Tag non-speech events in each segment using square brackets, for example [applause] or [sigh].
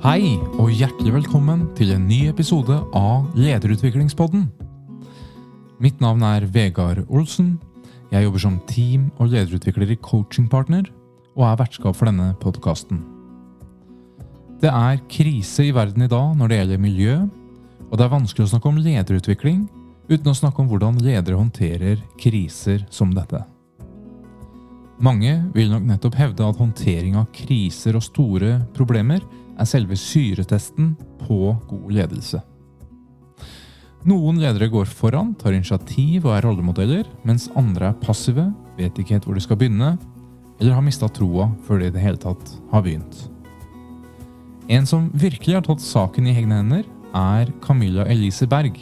Hei, og hjertelig velkommen til en ny episode av Lederutviklingspodden. Mitt navn er Vegard Olsen. Jeg jobber som team- og lederutvikler i Coachingpartner, og er vertskap for denne podkasten. Det er krise i verden i dag når det gjelder miljø, og det er vanskelig å snakke om lederutvikling uten å snakke om hvordan ledere håndterer kriser som dette. Mange vil nok nettopp hevde at håndtering av kriser og store problemer er selve syretesten på god ledelse. Noen ledere går foran, tar initiativ og er rollemodeller, mens andre er passive, vet ikke helt hvor de skal begynne, eller har mista troa før de i det hele tatt har begynt. En som virkelig har tatt saken i egne hender, er Camilla Elise Berg.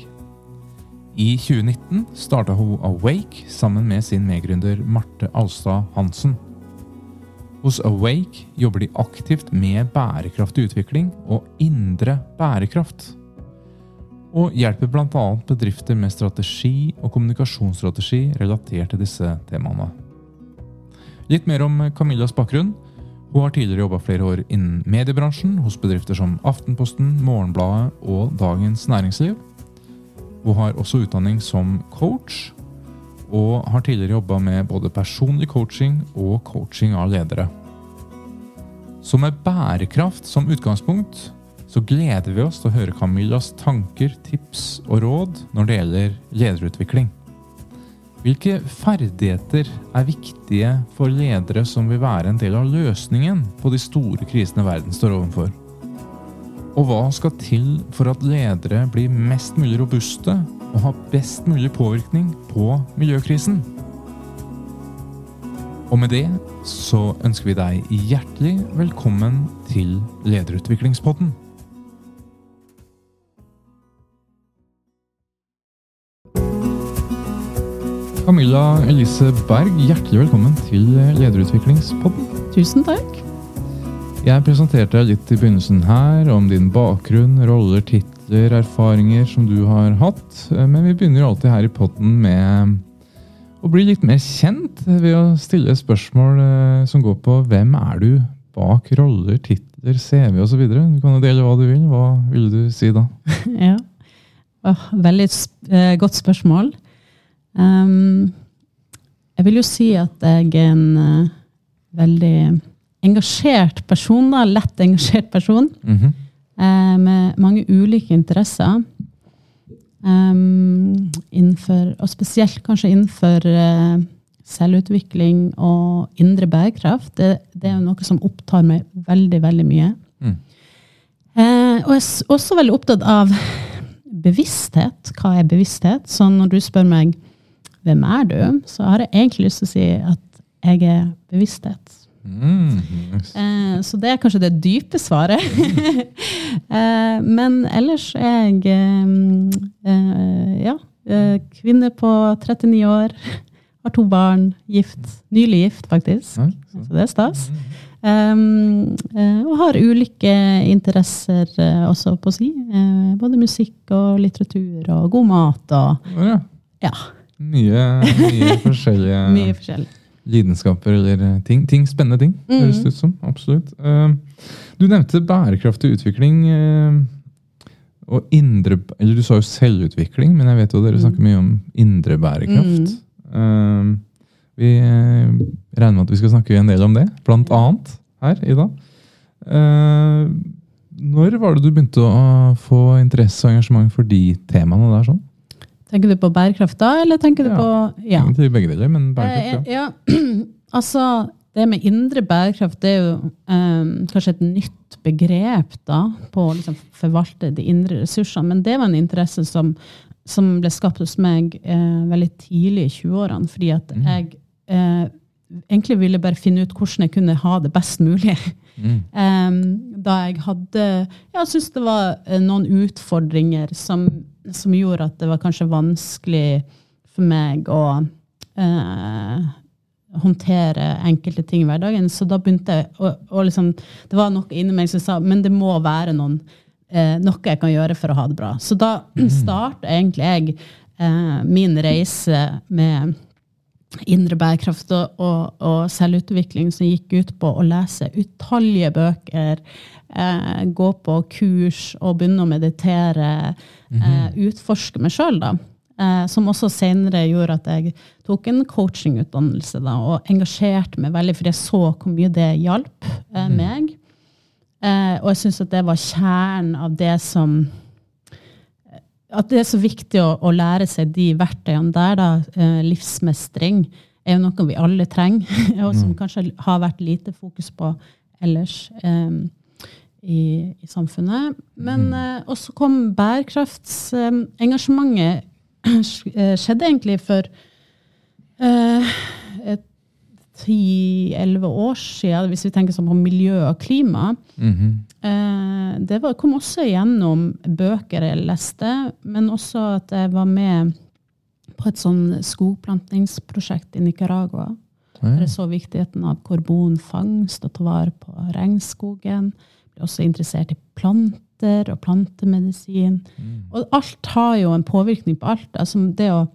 I 2019 starta hun Awake sammen med sin medgründer Marte Alstad Hansen. Hos Awake jobber de aktivt med bærekraftig utvikling og indre bærekraft. Og hjelper bl.a. bedrifter med strategi og kommunikasjonsstrategi relatert til disse temaene. Litt mer om Camillas bakgrunn. Hun har tidligere jobba flere år innen mediebransjen hos bedrifter som Aftenposten, Morgenbladet og Dagens Næringsliv. Hun har også utdanning som coach, og har tidligere jobba med både personlig coaching og coaching av ledere. Så med bærekraft som utgangspunkt så gleder vi oss til å høre Camillas tanker, tips og råd når det gjelder lederutvikling. Hvilke ferdigheter er viktige for ledere som vil være en del av løsningen på de store krisene verden står overfor? Og hva skal til for at ledere blir mest mulig robuste og ha best mulig påvirkning på miljøkrisen? Og med det så ønsker vi deg hjertelig velkommen til Lederutviklingspodden. Camilla Elise Berg, hjertelig velkommen til Lederutviklingspodden. Tusen takk. Jeg presenterte deg litt i begynnelsen her om din bakgrunn, roller, titler, erfaringer som du har hatt. Men vi begynner alltid her i potten med å bli litt mer kjent ved å stille spørsmål eh, som går på hvem er du bak roller, titler, CV osv. Du kan jo dele hva du vil. Hva ville du si da? [laughs] ja. Oh, veldig eh, godt spørsmål. Um, jeg vil jo si at jeg er en uh, veldig engasjert person. Da, lett engasjert person. Mm -hmm. Uh, med mange ulike interesser. Um, innenfor, og spesielt kanskje innenfor uh, selvutvikling og indre bærekraft. Det, det, er jo noe som opptar meg veldig, veldig mye. Mm. og jeg er også veldig opptatt av bevissthet. Hva er bevissthet? Så når du spør meg hvem er du, så har jeg egentlig lyst til å si at jeg er bevissthet. Mm, eh, så det er kanskje det dype svaret. [laughs] eh, men ellers er jeg eh, eh ja, eh, kvinne på 39 år. Har to barn. Gift. Nylig gift, faktisk. Mm. Så det er stas. Um, og har ulike interesser også på å si. både musikk og litteratur og god mat og ja. ja. Mye, mye [laughs] forskjellige mye forskjellig. Lidenskaper eller eh, ting. ting spennende ting, mm. høres det ut som. Absolutt. Uh, du nevnte bærekraftig utvikling. Uh, og indre Eller du sa jo selvutvikling, men jeg vet jo dere mm. snakker mye om indre bærekraft. Mm. Vi regner med at vi skal snakke en del om det, blant annet her i dag. når var det du begynte å få interesse og engasjement for de temaene der? sånn? Tenker du på bærekraft da, eller tenker du på ja. Egentlig begge deler, men bærekraft, ja. Eh, ja. [clears throat] altså, det med indre bærekraft det er jo um, kanskje et nytt begrep da, på å liksom, forvalte de indre ressursene. Men det var en interesse som, som ble skapt hos meg eh, veldig tidlig i 20-årene. Fordi at mm. jeg eh, egentlig ville bare finne ut hvordan jeg kunne ha det best mulig. [laughs] Mm. Um, da jeg hadde Jeg syns det var eh, noen utfordringer som som gjorde at det var kanskje vanskelig for meg å uh, håndtere enkelte ting i hverdagen. Så da begynte jeg å, å liksom, Det var noe inni meg som sa men det må være noen, uh, noe jeg kan gjøre for å ha det bra. Så da mm. starta egentlig jeg uh, min reise med indre bærekraft og, og, og, selvutvikling som gikk ut på å lese utallige bøker, eh, gå på kurs og begynne å meditere, mm -hmm. eh, utforske meg sjøl, da. Eh, som også senere gjorde at jeg tok en coachingutdannelse da, og engasjerte meg veldig, for jeg så hvor mye det hjalp eh, mhm. meg. Eh, og jeg syns at det var kjernen av det som at det er så viktig å, å lære seg de verktøyene der. da, eh, Livsmestring er jo noe vi alle trenger, [laughs] og som mm. kanskje har vært lite fokus på ellers um, i, i, samfunnet. Men mm. eh, også kom bærekraftsengasjementet [clears throat] um, skjedde egentlig for uh, et ti-elleve år siden, hvis vi tenker sånn på miljø og klima. Mm -hmm. det var, kom også gjennom bøker jeg leste, men også at jeg var med på et sånn skogplantingsprosjekt i Nicaragua. Ja. Der jeg så viktigheten av karbonfangst og ta vare på regnskogen. Ble også interessert i planter og plantemedisin. Mm. Og alt har jo en påvirkning på alt. Altså det å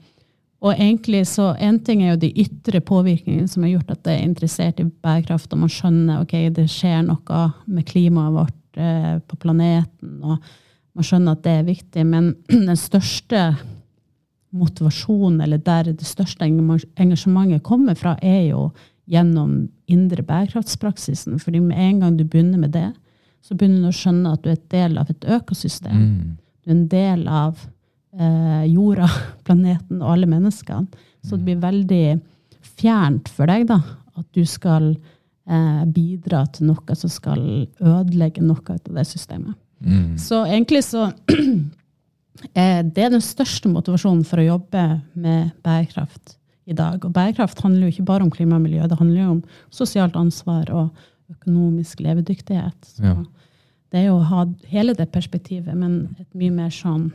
og egentlig så En ting er jo de ytre påvirkningene som har gjort at jeg er interessert i bærekraft, og man skjønner ok, det skjer noe med klimaet vårt eh, på planeten, og man skjønner at det er viktig. Men [clears throat] den største motivasjonen, eller der det største engasjementet kommer fra, er jo gjennom indre bærekraftspraksisen. fordi med en gang du begynner med det, så begynner du å skjønne at du er et del av et økosystem. Mm. Du er en del av eh, jorda, [laughs] planeten og alle menneskene. Så det blir veldig fjernt for deg da, at du skal eh, bidra til noe som skal ødelegge noe av det systemet. Mm. Så egentlig så [clears throat] er det den største motivasjonen for å jobbe med bærekraft i dag. Og bærekraft handler jo ikke bare om klima og miljø, det handler jo om sosialt ansvar og økonomisk levedyktighet. Så ja. det er jo å ha hele det perspektivet, men et mye mer sånn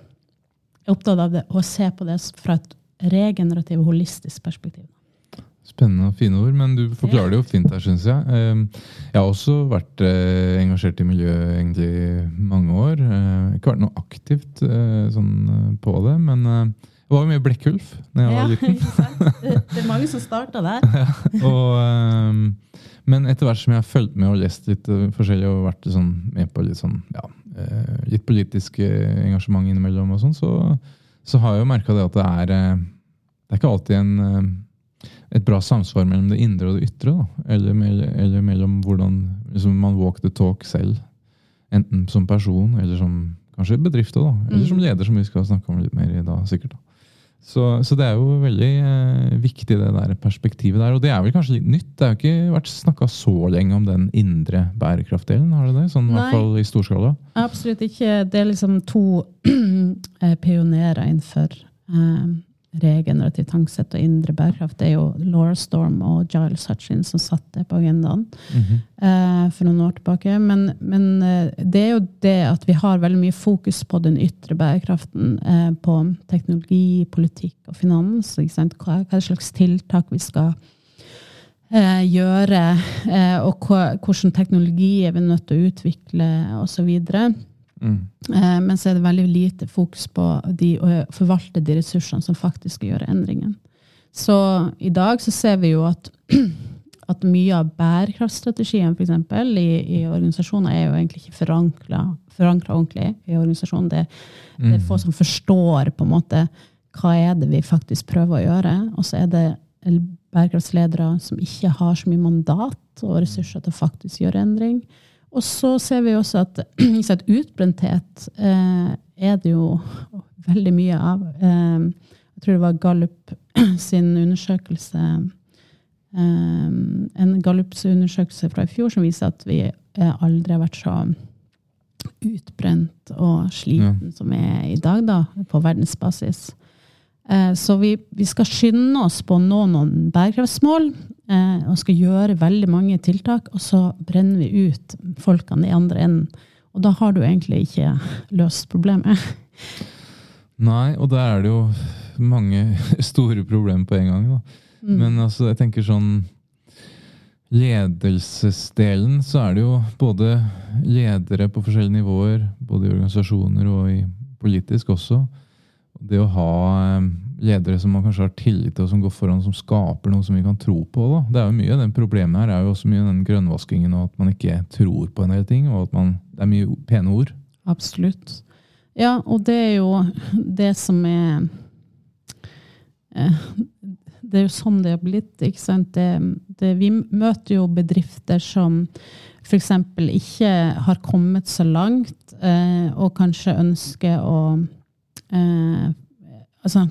er opptatt av det, å se på det fra et regenerativt, holistisk perspektiv. Spennende og fine ord, men du forklarer det jo fint her, syns jeg. Ehm, jeg har også vært eh, engasjert i miljøet egentlig mange år. Eh, ikke vært noe aktivt eh, sånn på det, men det var jo mye Blekkulf da jeg var [laughs] liten. det er mange som starta der. [laughs] ja, og, ehm, men etter hvert som jeg har fulgt med og lest litt forskjellig og vært sånn, med på litt sånn ja, litt politisk engasjement innimellom, og sånn, så, så, har jeg jo merka det at det er eh, Det er ikke alltid en, eh, et bra samsvar mellom det indre og det ytre. Da. Eller, eller mellom hvordan liksom man walk the talk selv. Enten som person, eller som kanskje bedrift, da. Eller som mm. leder, som vi skal snakke om litt mer i dag. sikkert da. Så, så, det er jo veldig eh, viktig, det der perspektivet der. Og det er vel kanskje litt nytt? Det har jo ikke vært snakka så lenge om den indre bærekraftdelen? har det det? Sånn i hvert fall i storskala? Absolutt ikke. Det er liksom to [clears throat] eh, pionerer innenfor eh, regenerativ tanksett og indre bærekraft, det er jo Laura Storm og Giles Hutchins som satte det på agendaen mm -hmm. uh, for noen år tilbake. Men, men uh, det er jo det at vi har veldig mye fokus på den ytre bærekraften. Uh, på teknologi, politikk og finans. Hva, hva slags tiltak vi skal gjøre, og hva, hvilken teknologi er vi nødt til å utvikle, osv. Mm. Eh, men så er det veldig lite fokus på de, å forvalte de ressursene som faktisk skal gjøre endringen. Så i dag så ser vi jo at, [clears throat] at mye av bærekraftstrategien for eksempel, i, i organisasjoner er jo egentlig ikke forankra ordentlig i organisasjonen. Det, det er få mm. som forstår på en måte hva er det vi faktisk prøver å gjøre. Og så er det bærekraftsledere som ikke har så mye mandat og ressurser til å faktisk gjøre endring. Og så ser vi også at, [clears throat] at utbrenthet eh, er det jo veldig mye av. Eh, jeg tror det var Gallup [clears throat] sin undersøkelse eh, En Gallups undersøkelse fra i fjor som viser at vi eh, aldri har vært så utbrent og sliten ja. som vi er i dag, da, på verdensbasis. Eh, så vi, vi, skal skynde oss på å nå noen bærekraftsmål eh, og skal gjøre veldig mange tiltak. Og så brenner vi ut folkene i andre enden. Og da har du egentlig ikke løst problemet. [laughs] Nei, og da er det jo mange [laughs] store problemer på en gang. Da. Mm. Men altså, jeg tenker sånn Ledelsesdelen, så er det jo både ledere på forskjellige nivåer, både i organisasjoner og i politisk også det å ha eh, ledere som man kanskje har tillit til, og som går foran, som skaper noe som vi kan tro på. Da. Det er jo mye, den Problemet her er jo også mye den grønnvaskingen og at man ikke tror på en del ting. og at man, Det er mye pene ord. Absolutt. Ja, og det er jo det som er eh, Det er jo sånn det har blitt. ikke sant? Det, det, vi møter jo bedrifter som f.eks. ikke har kommet så langt, eh, og kanskje ønsker å eh, Altså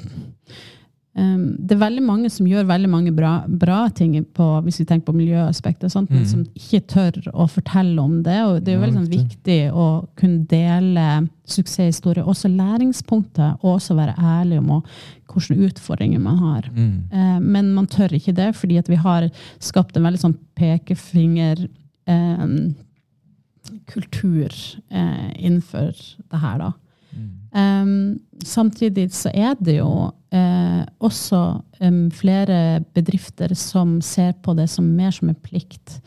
Um, det er veldig mange som gjør veldig mange bra, bra ting på, hvis vi tenker på miljøaspektet, sånt, mm. men som ikke tør å fortelle om det. og Det er jo veldig sånn, viktig å kunne dele suksesshistorier, også læringspunkter, og også være ærlig om hvilke utfordringer man har. Mm. Uh, men man tør ikke det, fordi at vi har skapt en veldig sånn pekefinger um, kultur eh, innenfor det her, da. Um, samtidig så er det jo uh, også um, flere bedrifter som ser på det som mer som en plikt.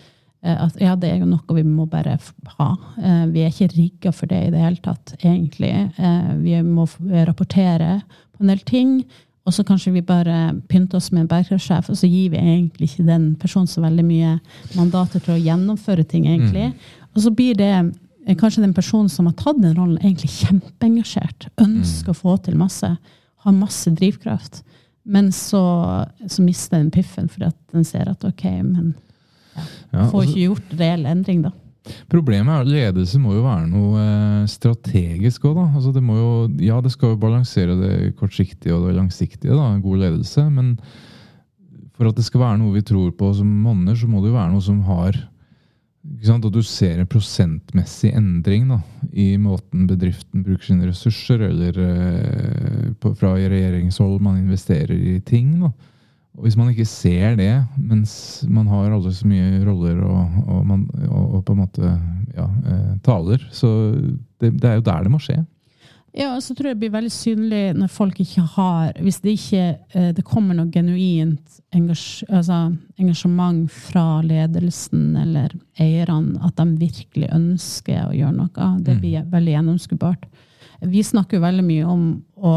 Uh, at ja, det er jo noe vi må bare ha. Uh, vi er ikke rigga for det i det hele tatt, egentlig. vi må rapportere på en del ting. Og så kanskje vi bare pynter oss med en bærekraftsjef, og så gir vi egentlig ikke den personen så veldig mye mandater til å gjennomføre ting, egentlig. Mm. Og så blir det kanskje den personen som har tatt den rollen, egentlig kjempeengasjert. Ønsker mm. å få til masse. Har masse drivkraft. Men så, så mister den piffen fordi at den ser at OK, men ja, ja, får altså, ikke gjort reell endring, da. Problemet er at ledelse må jo være noe eh, strategisk òg, da. Altså det jo, ja, det skal jo balansere det kortsiktige og det langsiktige, da, god ledelse. Men for at det skal være noe vi tror på som monner, så må det jo være noe som har at du ser en prosentmessig endring da, i måten bedriften bruker sine ressurser, eller eh, på, fra regjeringshold man investerer i ting. Da. Og Hvis man ikke ser det, mens man har alle så mye roller og, og, man, og, og på en måte ja, eh, taler, så det, det, er jo der det må skje. Ja, og så tror jeg det blir veldig synlig når folk ikke har Hvis det ikke eh, det kommer noe genuint engasj, altså, engasjement fra ledelsen eller eierne, at de virkelig ønsker å gjøre noe, det mm. blir veldig gjennomskuebart. Vi snakker jo veldig mye om å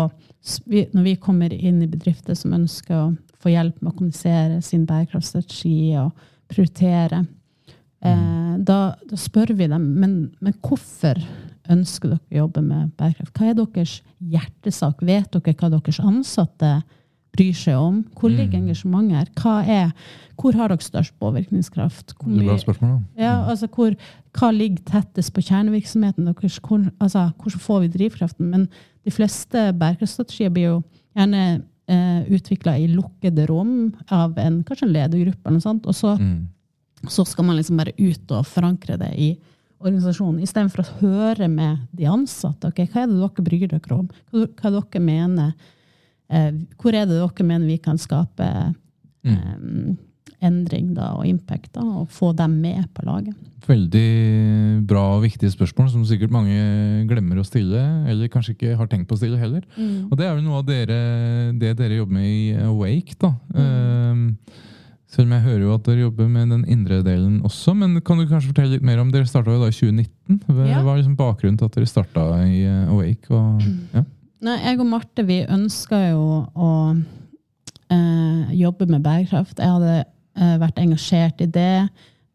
Når vi kommer inn i bedrifter som ønsker å få hjelp med å kommunisere sin bærekraftstrategi og prioritere, mm. eh, da, da, spør vi dem men, men hvorfor ønsker dere å jobbe med bærekraft? Hva er deres hjertesak? Vet dere hva deres ansatte bryr seg om? Hvor mm. ligger engasjementet her? Hva er, hvor har dere størst påvirkningskraft? Hvor det er bra spørsmål. Da. Ja, altså hvor, hva ligger tettest på kjernevirksomheten deres? Hvor, altså, hvordan får vi drivkraften? Men de fleste bærekraftstrategier blir jo gjerne eh, utvikla i lukkede rom av en, kanskje en ledergruppe, eller noe sånt, og så, mm. så skal man liksom bare ut og forankre det i organisasjonen, istedenfor å høre med de ansatte. Okay, hva er det dere bryr dere om? Hva, hva dere mener? Eh, hvor er det dere mener vi kan skape mm. eh, endring da, og impact, da, og få dem med på laget? Veldig bra og viktige spørsmål som sikkert mange glemmer å stille, eller kanskje ikke har tenkt på å stille heller. Mm. Og det er vel noe av dere, det dere jobber med i Awake. da. Mm. Uh, selv om jeg hører jo at dere jobber med den indre delen også. Men kan du kanskje fortelle litt mer om Dere starta i 2019. Hva ja. var liksom bakgrunnen til at dere starta i eh, Awake? Og, ja? Nei, jeg og Marte vi ønska jo å eh, jobbe med bærekraft. Jeg hadde eh, vært engasjert i det.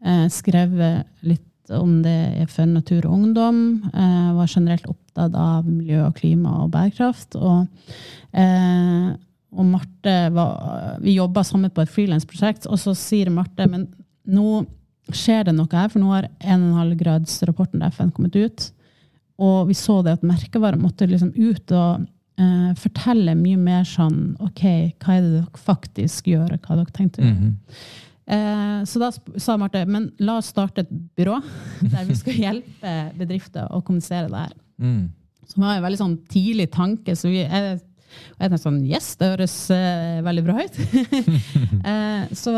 Eh, skrevet litt om det for Natur og Ungdom. Eh, var generelt opptatt av miljø og klima og bærekraft. Og eh, og Marte var, Vi jobba sammen på et frilansprosjekt, og så sier Marte men nå skjer det noe her, for nå har 1,5-gradsrapporten til FN kommet ut. Og vi så det at merkevarer måtte liksom ut og eh, fortelle mye mer sånn OK, hva er det dere faktisk gjør, hva dere tenkte? Mm -hmm. eh, så da sa Marte men la oss starte et byrå [laughs] der vi skal hjelpe bedrifter å kommunisere det her. Mm. Som var en veldig sånn tidlig tanke. så vi, jeg og jeg tenkte sånn Yes, det høres uh, veldig bra ut. uh, [laughs] så,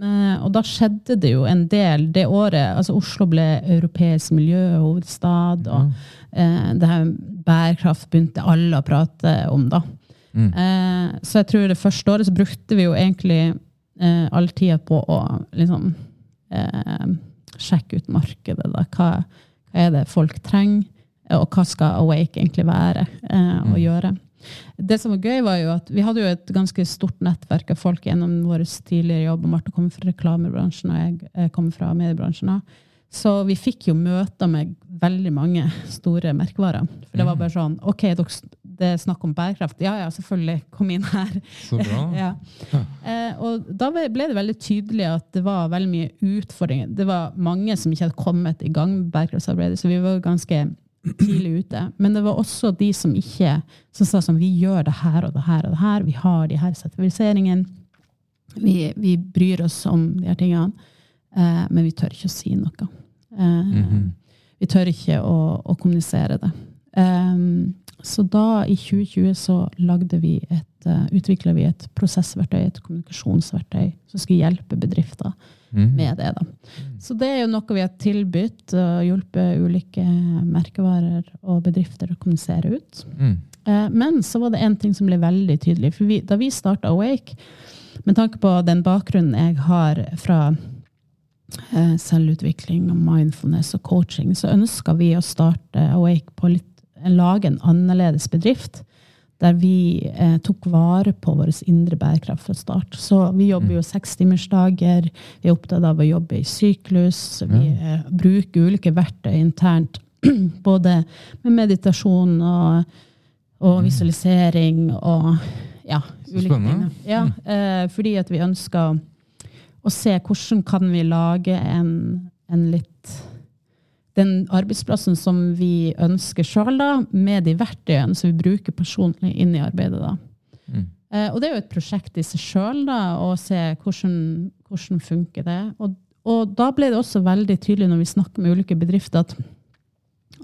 uh, og da skjedde det jo en del det året. altså Oslo ble europeisk miljøhovedstad. og det her bærekraft begynte alle å prate om. da. Mm. så jeg tror det første året så brukte vi jo egentlig all tida på å liksom sjekke ut markedet. da. Hva, hva er det folk trenger? Og hva skal Awake egentlig være og mm. gjøre? Det som var gøy, var jo at vi hadde jo et ganske stort nettverk av folk gjennom vår tidligere jobb. og Marte kommer fra reklamebransjen, og jeg kommer fra mediebransjen. Så vi fikk jo møter med veldig mange store merkevarer. For det var mhm. bare sånn OK, det er snakk om bærekraft. Ja ja, selvfølgelig. Kom inn her. Så bra. [laughs] ja. Eh, og da ble det veldig tydelig at det var veldig mye utfordringer. Det var mange som ikke hadde kommet i gang med bærekraftsarbeidet, så vi var ganske tidlig ute. Men det var også de som ikke som sa sånn Vi gjør det her og det her og det her. Vi har de her sertifiseringene. Vi, vi bryr oss om de her tingene. Eh, men vi tør ikke å si noe. Mm -hmm. Vi tør ikke å, å kommunisere det. Um, så da, i 2020, så lagde vi et, uh, utvikla vi et prosessverktøy, et kommunikasjonsverktøy, som skulle hjelpe bedrifter mm. med det. da. Så det er jo noe vi har tilbudt, og hjulpet ulike merkevarer og bedrifter å kommunisere ut. Mm. Uh, men så var det én ting som ble veldig tydelig. for vi, Da vi starta Awake, med tanke på den bakgrunnen jeg har fra Eh, selvutvikling og mindfulness og coaching, så ønska vi å starte Awake på litt, lage en annerledes bedrift. Der vi eh, tok vare på vår indre bærekraft fra start. Så vi jobber jo mm. sekstimersdager. Vi er opptatt av å jobbe i syklus. Vi eh, bruker ulike verktøy internt. [clears throat] Både med meditasjon og, og mm. visualisering og ja, ulike ting. Ja, mm. eh, fordi at vi ønsker å se hvordan kan vi lage en, en litt Den arbeidsplassen som vi ønsker sjøl, med de verktøyene som vi bruker personlig inn i arbeidet. da. Mm. Eh, og det er jo et prosjekt i seg sjøl å se hvordan, hvordan funker det. Og, og da ble det også veldig tydelig når vi snakker med ulike bedrifter, at,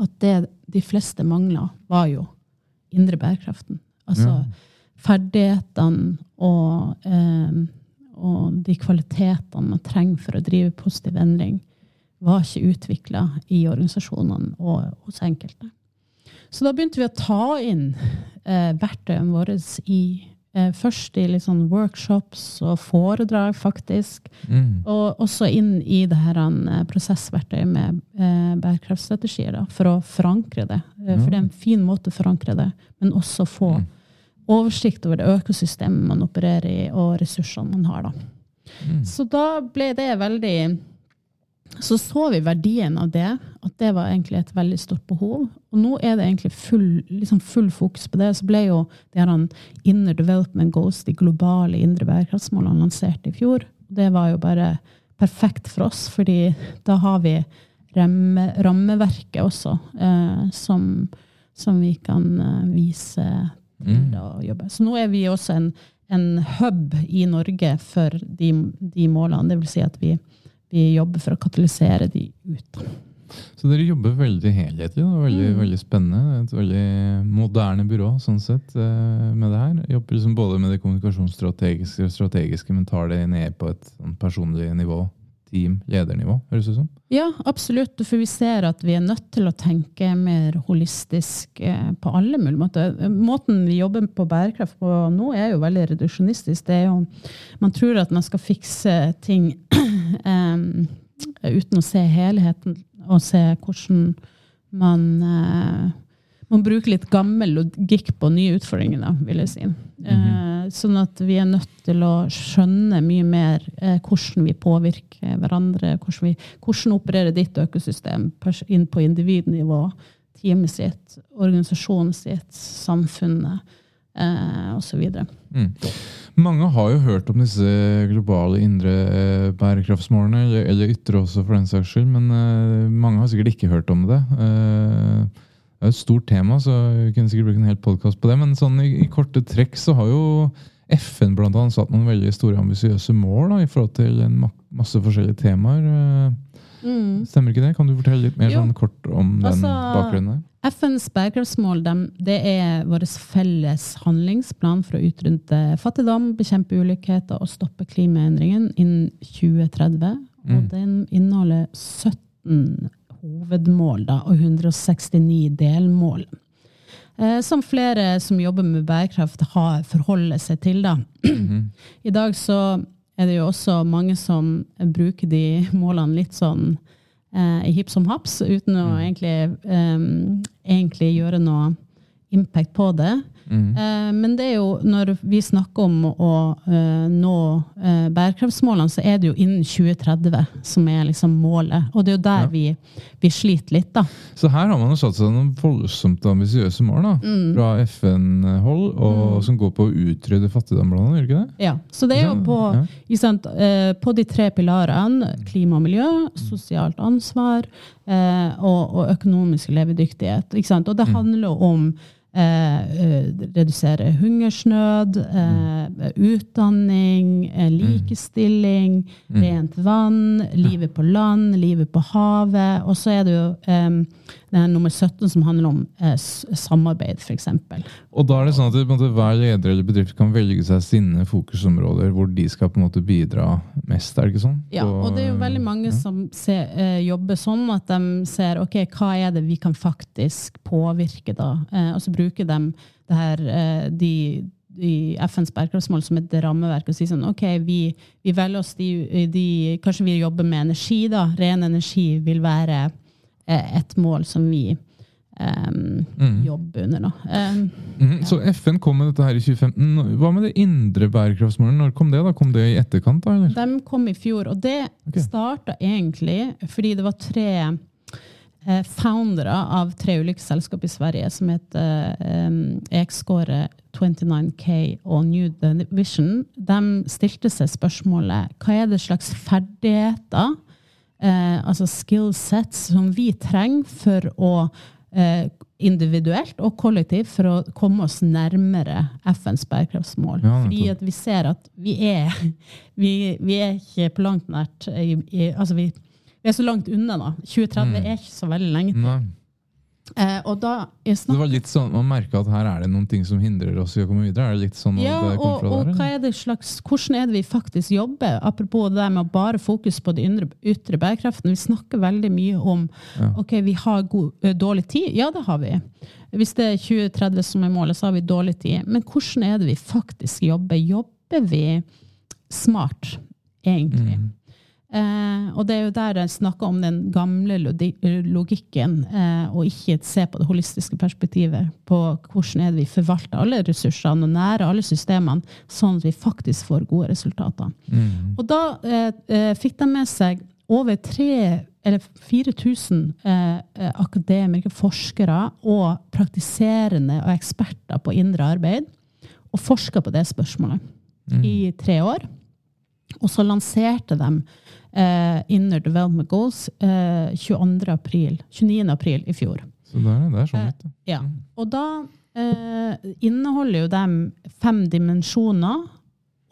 at det de fleste mangla, var jo indre bærekraften. Altså mm. ferdighetene og eh, og de kvalitetene man trenger for å drive positiv endring, var ikke utvikla i organisasjonene og hos enkelte. Så da begynte vi å ta inn eh, verktøyene våre i eh, Først i sånn workshops og foredrag, faktisk. Mm. Og også inn i det her en, prosessverktøyet med eh, bærekraftstrategier, da, for å forankre det. Mm. for det er en fin måte å forankre det, men også få mm oversikt over det økosystemet man opererer i, og ressursene man har. Da. Mm. Så da ble det veldig Så så vi verdien av det, at det var egentlig et veldig stort behov. Og nå er det egentlig full, liksom full fokus på det. Så ble jo det her Inner Development Goals, de globale indre bærekraftsmålene, lansert i fjor. Det var jo bare perfekt for oss, fordi da har vi ramme, rammeverket også, eh, som, som vi kan eh, vise til å jobbe. Så nå er vi også en, en hub i Norge for de, de målene. Det vil si at vi, vi, jobber for å katalysere de ut. Så dere jobber veldig helhetlig. Da. Veldig, mm. veldig spennende. Et veldig moderne byrå sånn sett eh, med det her. Jobber liksom både med det kommunikasjonsstrategiske og strategiske, men tar det ned på et sånn personlig nivå team, ledernivå, høres det ut som? Ja, absolutt. For vi ser at vi er nødt til å tenke mer holistisk eh, på alle mulige måter. Måten vi jobber på bærekraft på nå, er jo veldig reduksjonistisk. Det er jo, man tror at man skal fikse ting um, [clears throat] uten å se helheten og se hvordan man uh, man bruker litt gammel logikk på nye utfordringer, da, vil jeg si. Mm -hmm. sånn at vi er nødt til å skjønne mye mer eh, hvordan vi påvirker hverandre. Hvordan, vi, hvordan opererer ditt økosystem inn på individnivå, teamet sitt, organisasjonen sitt, samfunnet eh, osv. Mm. Mange har jo hørt om disse globale indre eh, bærekraftsmålene, eller, eller ytre også, for den saks skyld, men eh, mange har sikkert ikke hørt om det. Eh, det er et stort tema, så vi kunne sikkert bruke en hel podkast på det. Men sånn i, i, korte trekk så har jo FN blant annet satt noen veldig store ambisiøse mål da, i forhold til en masse forskjellige temaer. Eh, mm. Stemmer ikke det? Kan du fortelle litt mer sånn kort om den altså, bakgrunnen? FNs bærekraftsmål det er vår felles handlingsplan for å utrydde fattigdom, bekjempe ulikheter og stoppe klimaendringen innen 2030. Mm. Og den inneholder 17 hovedmål da, og 169 delmål. Eh, som flere som jobber med bærekraft, har forholder seg til. Da. -hmm. [clears throat] I dag så er det jo også mange som bruker de målene litt sånn eh, i hipp som haps, uten å mm. egentlig, um, egentlig, gjøre noe impact på det. Mm. Eh, men det er jo, når vi snakker om å eh, nå eh, bærekraftsmålene, så er det jo innen 2030 som er liksom målet. Og det er jo der Ja. vi, vi sliter litt, da. Så her har man jo satt seg noen voldsomt ambisiøse mål da, Mm. fra FN-hold, og som går på å utrydde fattigdom, blant annet, gjør ikke det? Ja, så det er jo på, Ja. sant, eh, på de tre pilarene klima og miljø, sosialt ansvar eh, og, og økonomisk levedyktighet. Og det handler jo om redusere hungersnød, eh, utdanning, eh, likestilling, rent vann, livet på land, livet på havet. Og så er det jo eh, er nummer 17 som handler om eh, samarbeid, f.eks. Og da er det sånn at måte, hver leder eller bedrift kan velge seg sine fokusområder hvor de skal på en måte bidra mest, er det ikke sånn? Ja, og det er jo veldig mange som ser, eh, jobber sånn at de ser ok, hva er det vi kan faktisk påvirke da? Eh, og så bruker de det her, eh, de, i FNs bærekraftsmål som et rammeverk og sier sånn ok, vi, vi velger oss de, de Kanskje vi jobber med energi, da. Ren energi vil være eh, et mål som vi eh, jobber under, da. mm. ja. Så FN kom med dette her i 2015. Hva med det indre bærekraftsmålet? Når kom det? da? Kom det i etterkant? da, eller? De kom i fjor, og det okay. starta egentlig fordi det var tre eh, foundere av tre ulike selskap i Sverige som heter eh, Ekskåre, 29K og New Vision. De stilte seg spørsmålet hva er det slags ferdigheter, eh, altså skill sets, som vi trenger for å eh, individuelt og kollektivt for å komme oss nærmere FNs bærekraftsmål. Ja, Fordi at vi ser at vi er, [laughs] vi, vi er ikke på langt nært i, i, Altså, vi, vi er så langt unna, da. 2030 er ikke så veldig lenge. Nei. Eh, og da det var litt sånn, Man merka at her er det noen ting som hindrer oss i å komme videre? Er det litt sånn ja, det kom og, fra og der? hva er det slags, hvordan er det vi faktisk jobber? Apropos det med å bare fokus på den ytre bærekraften. Vi snakker veldig mye om Ja. ok, vi har god, dårlig tid. Ja, det har vi. Hvis det er 2030 som er målet, så har vi dårlig tid. Men hvordan er det vi faktisk jobber? Jobber vi smart, egentlig? Mm. Eh, og det er jo der jeg snakker om den gamle logikken, eh, og ikke se på det holistiske perspektivet på hvordan er det vi forvalter alle ressursene og nærer alle systemene, sånn at vi faktisk får gode resultater. Mm. Og da eh, eh, fikk de med seg over tre eller 4000 eh, eh, akademikere, forskere og praktiserende og eksperter på indre arbeid, og forska på det spørsmålet i tre år. Og så lanserte de eh, Inner Development Goals eh, 22. april, 29. april i fjor. Så det er, det er sånn litt. Ja. Og da eh, inneholder jo de fem dimensjoner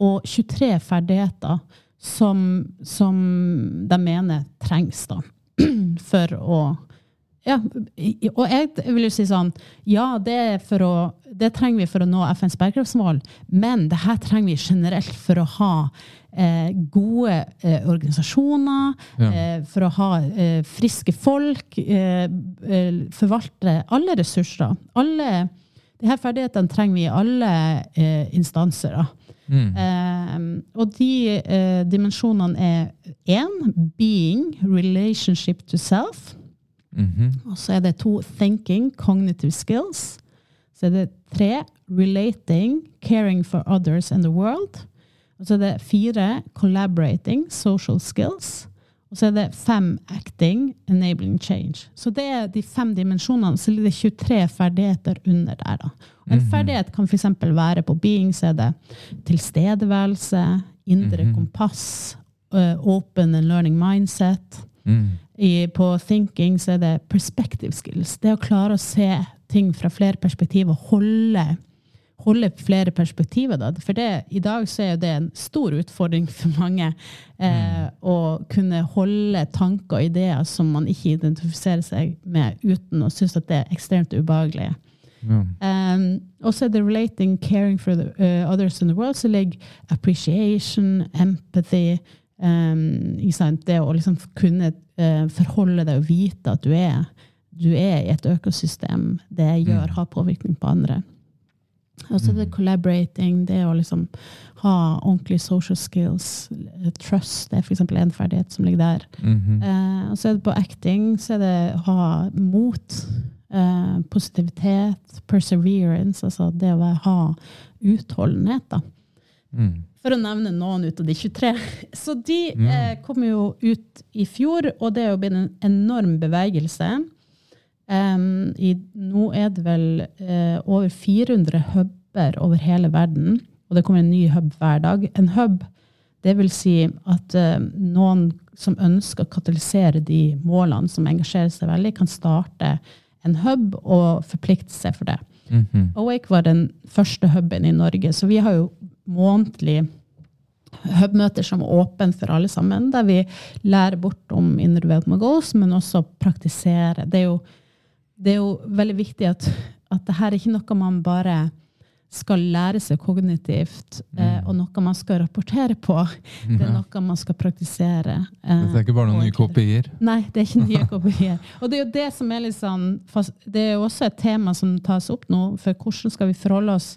og 23 ferdigheter som, som de mener trengs da, [clears throat] for å ja, og jeg vil jo si sånn Ja, det, er for å, det trenger vi for å nå FNs bærekraftsmål, men det her trenger vi generelt for å ha eh, gode eh, organisasjoner, Ja. eh, for å ha eh, friske folk, eh, eh, forvalte alle ressurser. Alle de her ferdighetene trenger vi i alle eh, instanser. Mm. Eh, og de dimensjonene er én being, relationship to self. Mhm. Og så er det to thinking, cognitive skills. Så er det tre relating, caring for others and the world. Og så er det fire collaborating, social skills. Og så er det fem acting, enabling change. Så det er de fem dimensjonene. Så er det 23 ferdigheter under der. da. Og en ferdighet kan f.eks. være på being, så er det tilstedeværelse, indre kompass, uh, open and learning mindset. Mm. I, på thinking så er det perspective skills. Det å klare å se ting fra flere perspektiv og holde, holde flere perspektiver. Da. For det, i dag så er jo det en stor utfordring for mange. Eh, Å kunne holde tanker og ideer som man ikke identifiserer seg med, uten å synes at det er ekstremt ubehagelig. Ja. Um, også er det relating, caring for the, uh, others in the world, så ligger appreciation, empathy um? Det å liksom kunne uh, forholde deg og vite at du er, du er i et økosystem. Det gjør, har påvirkning på andre. Og så er det collaborating, det å liksom ha ordentlige social skills. Trust det er f.eks. en ferdighet som ligger der. Mm -hmm. uh, og så er det på acting, så er det å ha mot. Uh, positivitet, perseverance, altså det å ha utholdenhet. da. Mm. For å nevne noen ut av de 23. [laughs] Så de Mm. eh, kom jo ut i fjor, og det er jo blitt en enorm bevegelse. Um, i, nå er det vel eh, over 400 huber over hele verden, og det kommer en ny hub hver dag. En hub, det vil si at eh, noen som ønsker å katalysere de målene som engasjerer seg veldig, kan starte en hub og forplikte seg for det. Mhm. Awake var den første huben i Norge, så vi har jo månedlig hubmøter som er åpne for alle sammen, der vi lærer bort om inner development goals, men også praktisere. Det er jo, det er jo veldig viktig at, at det her er ikke noe man bare skal lære seg kognitivt, eh, og noe man skal rapportere på. Det er noe man skal praktisere. eh, Det er ikke bare noen nye kopier. Nei, det er ikke nye [laughs] kopier. Og det er jo det som er litt sånn Det er jo også et tema som tas opp nå, for hvordan skal vi forholde oss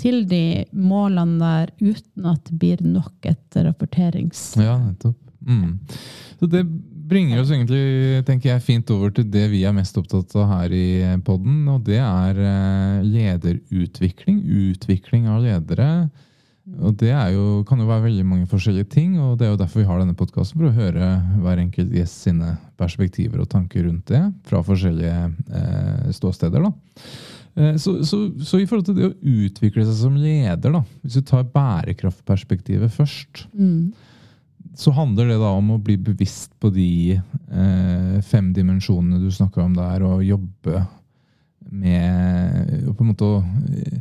til de målene der uten at det blir nok et rapporterings... Ja, nettopp. Mm. Så det bringer oss egentlig, tenker jeg, fint over til det vi er mest opptatt av her i podden, og det er eh, lederutvikling. Utvikling av ledere. Og det jo, kan jo være veldig mange forskjellige ting, og det er jo derfor vi har denne podkasten, for å høre hver enkelt gjest sine perspektiver og tanker rundt det fra forskjellige eh, ståsteder. da. Eh, Så, så, så i forhold til det å utvikle seg som leder, da, hvis du tar bærekraftperspektivet først, Mm. så handler det da om å bli bevisst på de eh, fem dimensjonene du snakker om der, og jobbe med og på en måte å eh,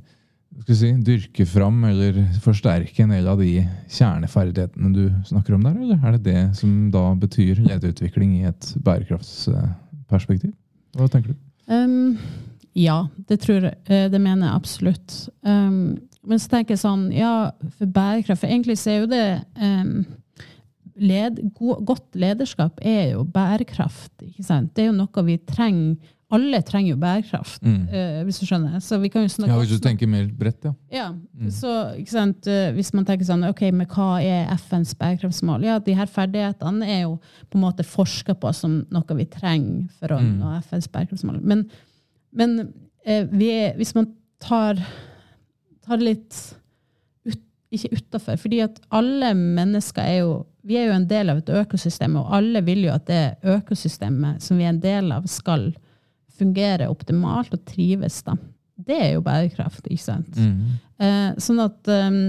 skal si, dyrke fram eller forsterke en del av de kjerneferdighetene du snakker om der, eller er det det som da betyr lederutvikling i et bærekraftsperspektiv? Hva tenker du? Um, ja, det tror jeg. eh, Det mener jeg absolutt. Um, men så tenker jeg sånn, ja, for bærekraft For egentlig så er jo det um, led, go, Godt lederskap er jo bærekraft. ikke sant? Det er jo noe vi trenger. Alle trenger jo bærekraft, Mm. uh, hvis du skjønner. Så vi kan jo snakke Ja, Hvis du tenker mer bredt, ja. ja, så ikke sant, uh, Hvis man tenker sånn, ok, men hva er FNs bærekraftsmål? Ja, De her ferdighetene er jo på en måte forska på som noe vi trenger for å nå FNs bærekraftsmål. Men, men eh, vi hvis man tar, tar litt ut, ikke utafor fordi at alle mennesker er jo vi er jo en del av et økosystem, og alle vil jo at det økosystemet som vi er en del av, skal fungere optimalt og trives. da. Det er jo bærekraft, ikke sant? Mm. Eh, sånn at um,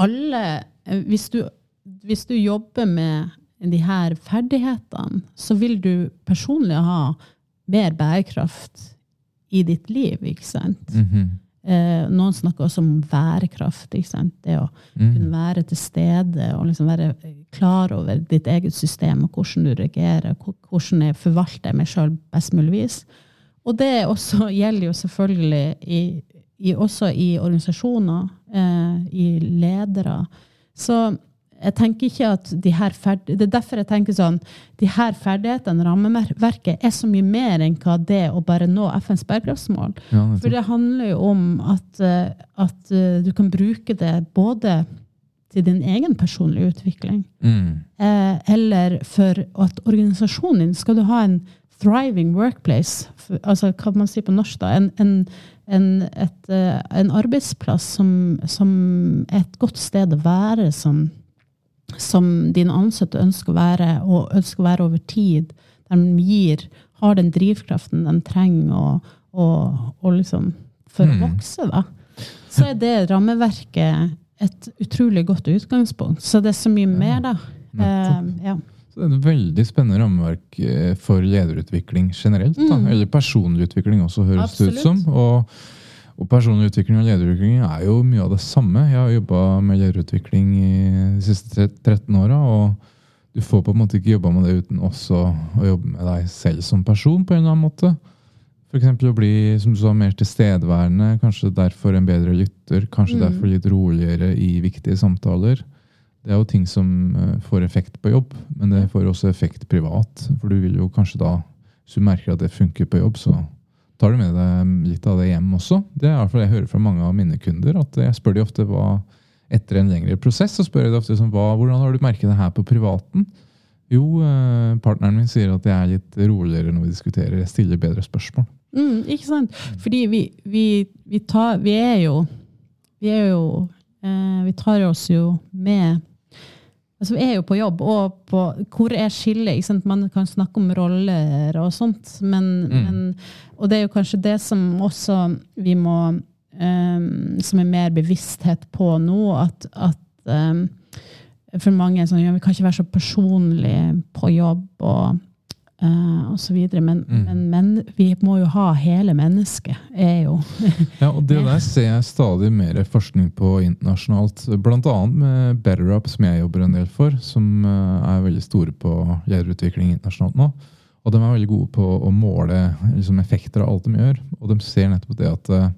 alle eh, hvis du, hvis du jobber med de her ferdighetene, så vil du personlig ha mer bærekraft i ditt liv, ikke sant? Mhm. Eh, noen snakker også om værekraft. ikke sant? Det å Mm. kunne være til stede og liksom være klar over ditt eget system og hvordan du reagerer, hvordan jeg forvalter meg sjøl best mulig vis. Og det også gjelder jo selvfølgelig i, i, også i organisasjoner, eh, i ledere. Så jeg tenker ikke at de her Det er derfor jeg tenker sånn De her ferdighetene, rammeverket, er så mye mer enn hva det å bare nå FNs bærekraftsmål. Ja. For det handler jo om at, eh, at eh, du kan bruke det både til din egen personlige utvikling, Mm. eh, eller for at organisasjonen din Skal du ha en thriving workplace, for, altså hva man sier på norsk, da, en, en, en, et, eh, en arbeidsplass som, som er et godt sted å være, som, som dine ansatte ønsker å være, og ønsker å være over tid. Der de gir, har den drivkraften de trenger og, og, og liksom for å vokse, da. Så er det rammeverket et utrolig godt utgangspunkt. Så det er så mye mer, da. Eh, ja. Så det er et veldig spennende rammeverk eh, for lederutvikling generelt. Da. Mm. Eller personlig utvikling også, høres det ut som. Og, og personlig utvikling og lederutvikling er jo mye av det samme. Jeg har jobba med lederutvikling i de siste 13 åra, og du får på en måte ikke jobba med det uten også å jobbe med deg selv som person på en eller annen måte. F.eks. å bli som du sa, mer tilstedeværende, kanskje derfor en bedre lytter, kanskje Mm. derfor litt roligere i viktige samtaler. Det er jo ting som eh, får effekt på jobb, men det får også effekt privat. For du vil jo kanskje da, hvis du merker at det funker på jobb, så tar du med deg litt av det hjem også. Det er i hvert fall jeg hører fra mange av mine kunder. at Jeg spør de ofte hva etter en lengre prosess så spør jeg de ofte sånn, hva, hvordan har du merket det her på privaten. Jo, eh, partneren min sier at jeg er litt roligere når vi diskuterer. Jeg stiller bedre spørsmål. Mm, ikke sant? Fordi vi, vi, vi, tar, vi er jo Vi er jo eh, Vi tar oss jo med Altså, vi er jo på jobb, og på hvor er skillet? Man kan snakke om roller og sånt, men, mm. men, Og det er jo kanskje det som også vi må um, Som er mer bevissthet på nå, at, at um, for mange sånn, ja, vi kan ikke være så personlige på jobb. og Uh, og så videre. Men, mm. men, men, vi må jo ha hele mennesket. er jo [laughs] Ja, og Det der ser jeg stadig mer forskning på internasjonalt. Bl.a. med BetterUp, som jeg jobber en del for, som uh, er veldig store på lederutvikling internasjonalt nå. Og de er veldig gode på å måle liksom, effekter av alt de gjør. Og de ser nettopp det at uh,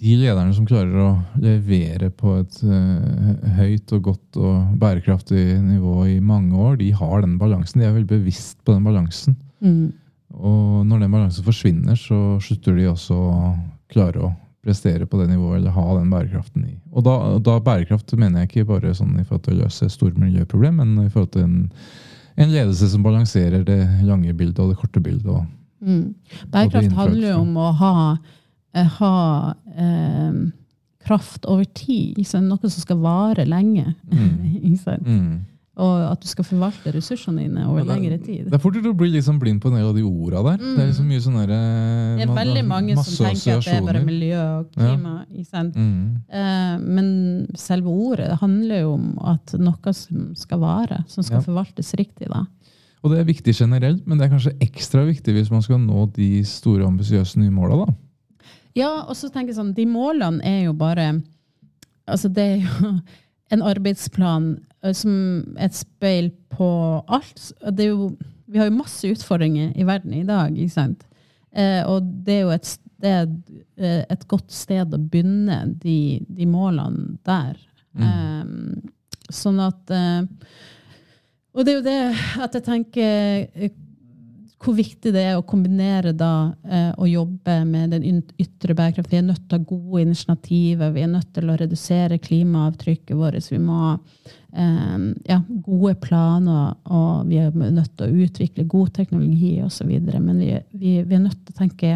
de lederne som klarer å levere på et uh, høyt og godt og bærekraftig nivå i mange år, de har den balansen. De er veldig bevisst på den balansen. Mm. Og når den balansen forsvinner, så slutter de også å klare å prestere på det nivået eller ha den bærekraften i. Og da, da bærekraft mener jeg ikke bare sånn i forhold til å løse store miljøproblem, men i forhold til en, en, ledelse som balanserer det lange bildet og det korte bildet. Og, mm. Bærekraft handler jo om å ha Eh, ha eh, kraft over tid. Noe som skal vare lenge. Mm. [laughs] mm. Og at du skal forvalte ressursene dine over ja, det, lengre tid. Det er fort å bli liksom blind på en del av de orda der. Mm. Det er liksom mye sånn der, Det er veldig mange som tenker at det er bare miljø og klima. Ja. Mm. Eh, men selve ordet det handler jo om at noe som skal vare, som skal ja. forvaltes riktig. da. Og det er viktig generelt, men det er kanskje ekstra viktig hvis man skal nå de store, ambisiøse nye måla. Ja, og så tenker jeg sånn, de målene er jo bare Altså, det er jo [laughs] en arbeidsplan eh, som et speil på alt. Det er jo, vi har jo masse utfordringer i verden i dag, ikke sant? Eh, og det er jo et, sted, eh, et godt sted å begynne de, de målene der. Mm. Eh, sånn at eh, Og det er jo det at jeg tenker hvor viktig det er å kombinere da eh, å jobbe med den ytre bærekraft. Vi er nødt til å ha gode initiativer, vi er nødt til å redusere klimaavtrykket vårt. Vi må ha eh, ja, gode planer, og vi er nødt til å utvikle god teknologi osv. Men vi, vi, vi, er nødt til å tenke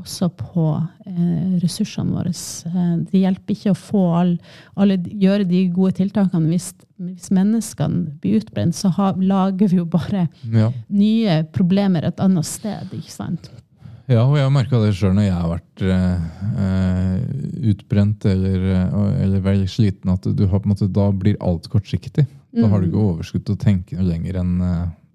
også på eh, ressursene våre. Eh, det hjelper ikke å få all, alle, gjøre de gode tiltakene hvis, hvis menneskene blir utbrent. Så ha, lager vi jo bare ja. nye problemer et annet sted. ikke sant? Ja, og jeg har merka det sjøl når jeg har vært eh, eh utbrent eller, eller, veldig sliten, at du har på en måte, da blir alt kortsiktig. Da har du ikke mm. overskudd til å tenke lenger enn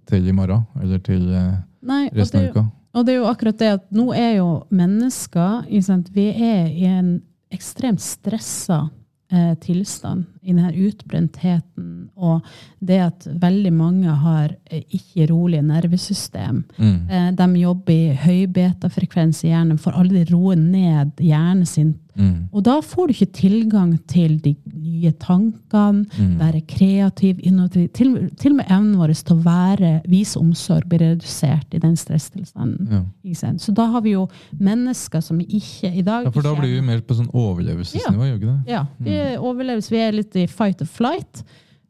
til i morgen eller til Nei, resten av uka. Og det er jo akkurat det at nå er jo mennesker Vi er i en ekstremt stressa eh, tilstand i denne utbrentheten og det at veldig mange har eh, ikke rolig nervesystem. Mm. Eh, de jobber i høy betafrekvens i hjernen, får aldri roe ned hjernen sin Mm. Og da får du ikke tilgang til de nye tankene, mm. være kreativ, innovativ. Til, til, og med evnen vår til å være, vise omsorg blir redusert i den stresstilstanden. Ja. Så da har vi jo mennesker som ikke i dag Ja, For da blir vi mer på sånn overlevelsesnivå, gjør ikke det? Ja, vi, mm. overleves, vi er litt i fight or flight.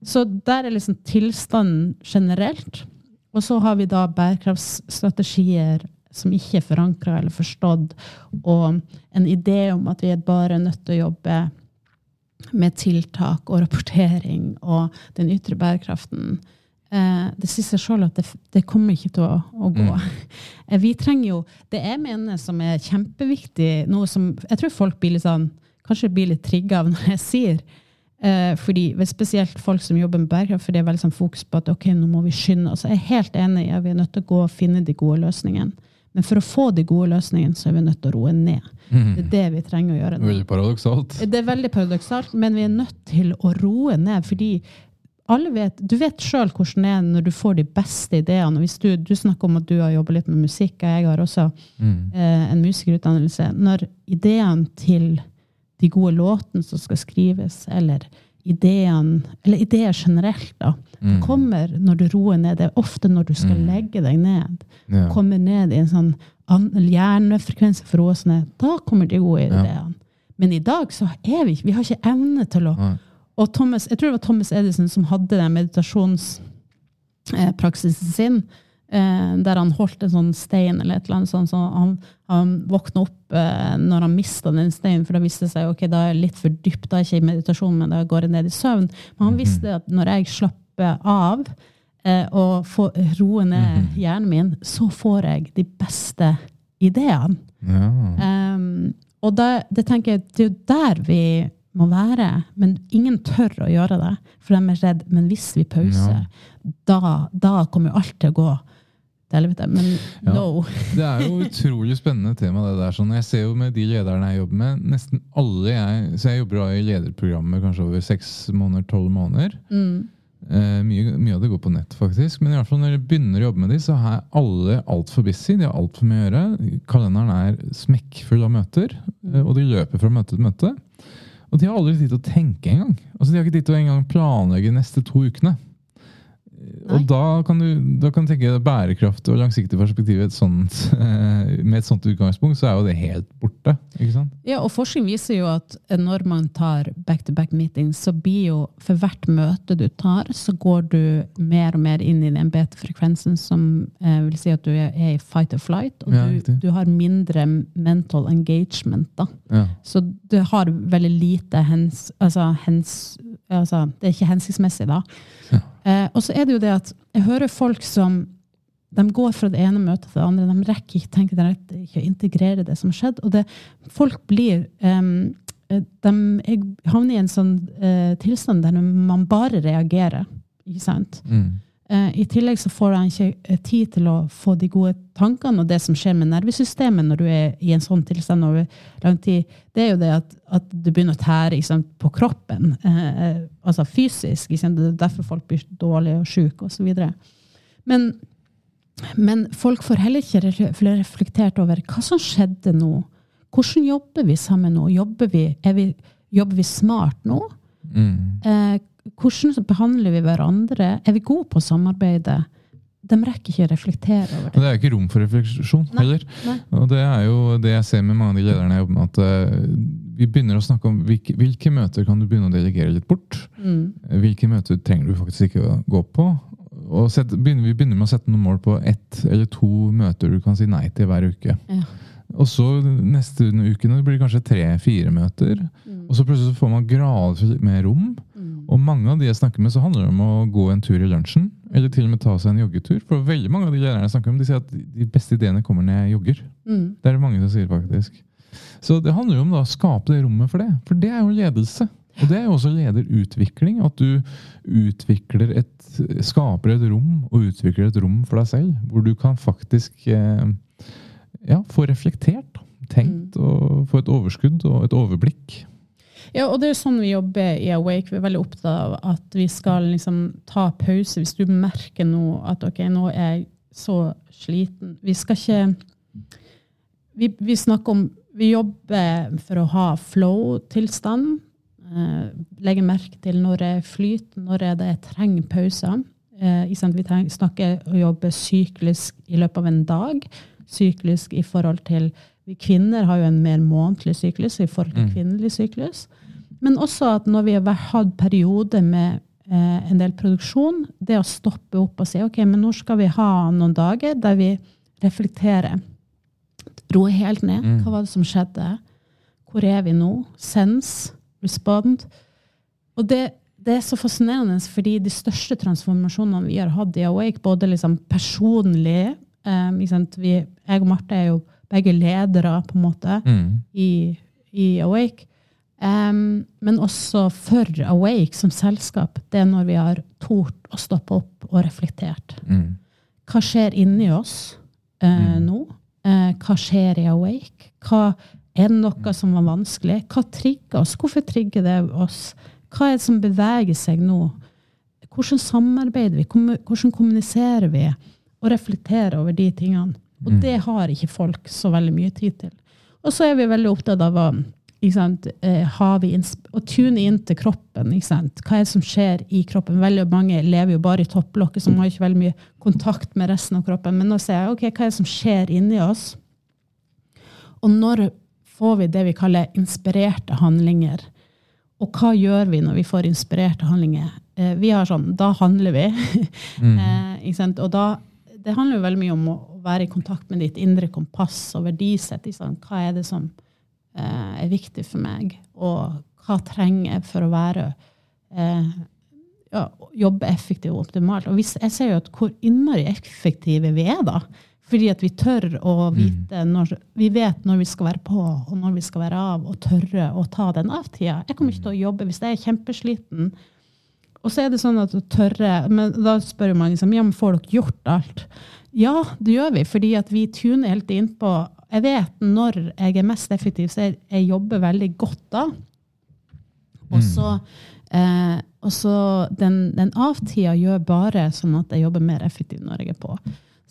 Så der er liksom tilstanden generelt. Og så har vi da bærekraftsstrategier som ikke er forankra eller forstått, og en idé om at vi er bare nødt til å jobbe med tiltak og rapportering og den ytre bærekraften. Eh, det sier seg sjøl at det, det, kommer ikke til å, å gå. Mm. [laughs] Eh, vi trenger jo Det jeg mener som er kjempeviktig, noe som jeg tror folk blir litt sånn, kanskje blir litt trigga av når jeg sier, fordi Spesielt folk som jobber med bærekraft, for det er veldig sånn fokus på at ok, nå må vi skynde oss. Jeg er helt enig i at vi er nødt til å gå og finne de gode løsningene. Men for å få de gode løsningene, så er vi nødt til å roe ned. Mm. Det er det vi trenger å gjøre. nå. Veldig paradoksalt. Det er veldig paradoksalt, men vi er nødt til å roe ned. fordi alle vet, Du vet sjøl hvordan det er når du får de beste ideene. Hvis du, du snakker om at du har jobba litt med musikk, og jeg har også mm. eh, en musikerutdannelse. Når ideene til de gode låtene som skal skrives, eller ideene, eller ideer generelt, da, mm. kommer når du roer ned. Det er ofte når du skal mm. legge deg ned. Ja. Kommer ned i en sånn hjernefrekvens for å roe seg ned. Da kommer de gode ideene. Ja. Men i dag så er vi ikke Vi har ikke evne til å Og Thomas, jeg tror det var Thomas Edison som hadde den meditasjonspraksisen eh, sin. Eh, der han holdt en sånn stein eller et eller annet sånt. Så han, han våkna opp eh, når han mista den steinen, for da viste det seg ok, da er jeg litt for dypt, da er jeg ikke i meditasjon, men da går jeg ned i søvn. Men han visste at når jeg slapper av eh, og får roe ned hjernen min, så får jeg de beste ideene. Ja. Um, og det, det tenker jeg, det er jo der vi må være, men ingen tør å gjøre det, for de er redd. Men hvis vi pauser, da, da kommer jo alt til å gå til helvete. Men Ja. no. Det er jo utrolig spennende tema. det der. Sånn, jeg ser jo med de lederne jeg jobber med, nesten alle jeg Så jeg jobber da i lederprogrammer kanskje over seks måneder, tolv måneder. Mm. Eh, mye, mye av det går på nett, faktisk. Men i hvert fall når jeg begynner å jobbe med de, så er alle altfor busy. De har altfor mye å gjøre. Kalenderen er smekkfull av møter, eh, og de løper fra møte til møte. Og de har aldri tid til å tenke engang. Altså, de har ikke tid til å engang planlegge de neste to ukene. Nei. Og da kan du, da kan du tenke bærekraft og langsiktig perspektiv et sånt, eh, med et sånt utgangspunkt, så er jo det helt borte. ikke sant? Ja, og forskning viser jo at når man tar back-to-back meetings, så blir jo for hvert møte du tar, så går du mer og mer inn i den beta-frekvensen som eh, vil si at du er er i fight or flight, og Ja, du, du har mindre mental engagement. da. Ja. Så du har veldig lite hens, altså, hens, altså, Det er ikke hensiktsmessig, da. Ja. Eh, og så er det jo det at jeg hører folk som de går fra det ene møtet til det andre. De rekker ikke tenke direkte, ikke å integrere det som har skjedd. Og det, folk blir eh, De er- havner i en sånn eh, tilstand der man bare reagerer. Ikke sant? Mm. Eh, I tillegg så får han ikke eh, tid til å få de gode tankene og det som skjer med nervesystemet når du er i en sånn tilstand over lang tid. Det er jo det at, at du begynner å tære sant, på kroppen, eh, eh, altså fysisk. Sant? Det er derfor folk blir dårlige og syke osv. Men, men folk får heller ikke reflektert over hva som skjedde nå. Hvordan jobber vi sammen nå? Jobber vi, er vi, jobber vi smart nå? Mm. Eh, hvordan behandler vi hverandre? Er vi gode på å samarbeide? De rekker ikke å reflektere over Og det. det er jo ikke rom for refleksjon Nei. heller. Nei. Og det er jo det jeg ser med mange av de lederne jeg jobber med, at uh, vi begynner å snakke om hvilke, hvilke møter kan du begynne å delegere litt bort. Mm. Hvilke møter trenger du faktisk ikke å gå på. Og set, begynner, vi begynner med å sette noen mål på ett eller to møter du kan si nei til hver uke. Ja. Og så neste uke blir det kanskje tre-fire møter. Mm. Og så plutselig får man gradvis mer rom. Mm. Og mange av de jeg snakker med, så handler det om å gå en tur i lunsjen. Eller til og med ta seg en joggetur. For veldig mange av de lærerne jeg snakker om, de sier at de beste ideene kommer når jeg jogger. Mm. Det er det mange som sier, faktisk. Så det handler jo om da, å skape det rommet for det. For det er jo ledelse. Og det er jo også lederutvikling. At du utvikler et, skaper et rom, og utvikler et rom for deg selv. Hvor du kan faktisk eh, ja, få reflektert, tenkt, og få et overskudd og et overblikk. Ja, og det er jo sånn vi jobber i Awake. Vi er veldig opptatt av at vi skal liksom ta pause. Hvis du merker nå at ok, nå er jeg så sliten. Vi skal ikke Vi, vi snakker om Vi jobber for å ha flow-tilstand. Eh, legge merke til når det flyter, når er det jeg trenger pauser. Eh, vi trenger, snakker og jobber syklisk i løpet av en dag. Syklisk i forhold til Vi kvinner har jo en mer månedlig syklus i forhold til Mm. kvinnelig syklus. Men også at når vi har hatt perioder med eh, en del produksjon, det å stoppe opp og si ok, men nå skal vi ha noen dager der vi reflekterer. Roe helt ned. Mm. Hva var det som skjedde? Hvor er vi nå? Sense, respond. Og det, det er så fascinerende, fordi de største transformasjonene vi har hatt i Awake, både liksom personlig eh, sant? Vi, Jeg og Marte er jo begge ledere, på en måte Mm. i, i Awake. Um, men også for Awake som selskap, det er når vi har tort å stoppe opp og reflektert. Mm. Hva skjer inni oss uh, Mm. nå? Uh, hva skjer i Awake? Hva, er det noe som var vanskelig? Hva trigger oss? Hvorfor trigger det oss? Hva er det som beveger seg nå? Hvordan samarbeider vi? Hvordan kommuniserer vi? Og reflekterer over de tingene. Og Mm. det har ikke folk så veldig mye tid til. Og så er vi veldig opptatt av å eh, har vi ins- å tune inn til kroppen. Hva er det som skjer i kroppen? Veldig mange lever jo bare i topplokket, som har ikke veldig mye kontakt med resten av kroppen. Men nå ser jeg ok, hva er det som skjer inni oss. Og når får vi det vi kaller inspirerte handlinger? Og hva gjør vi når vi får inspirerte handlinger? eh, vi har sånn Da handler vi. [laughs] Mm. eh? Og da Det handler jo veldig mye om å være i kontakt med ditt indre kompass og verdisett. Liksom. Hva er det som eh, er viktig for meg, og hva trenger jeg for å være eh, ja, jobbe effektivt og optimalt. Og hvis, jeg ser jo at hvor innmari effektive vi er da. Fordi at vi tør å vite når, Vi vet når vi skal være på, og når vi skal være av, og tørre å ta den av-tida. Jeg kommer ikke til å jobbe hvis jeg er kjempesliten. Og så er det sånn at å tørre men Da spør jo mange som, ja, men får dere gjort alt. Ja, det gjør vi, fordi at vi tuner helt inn på Jeg vet når jeg er mest effektiv, så jeg, jeg jobber veldig godt da. Og så, eh, den, den av-tida gjør bare sånn at jeg jobber mer effektivt når jeg er på.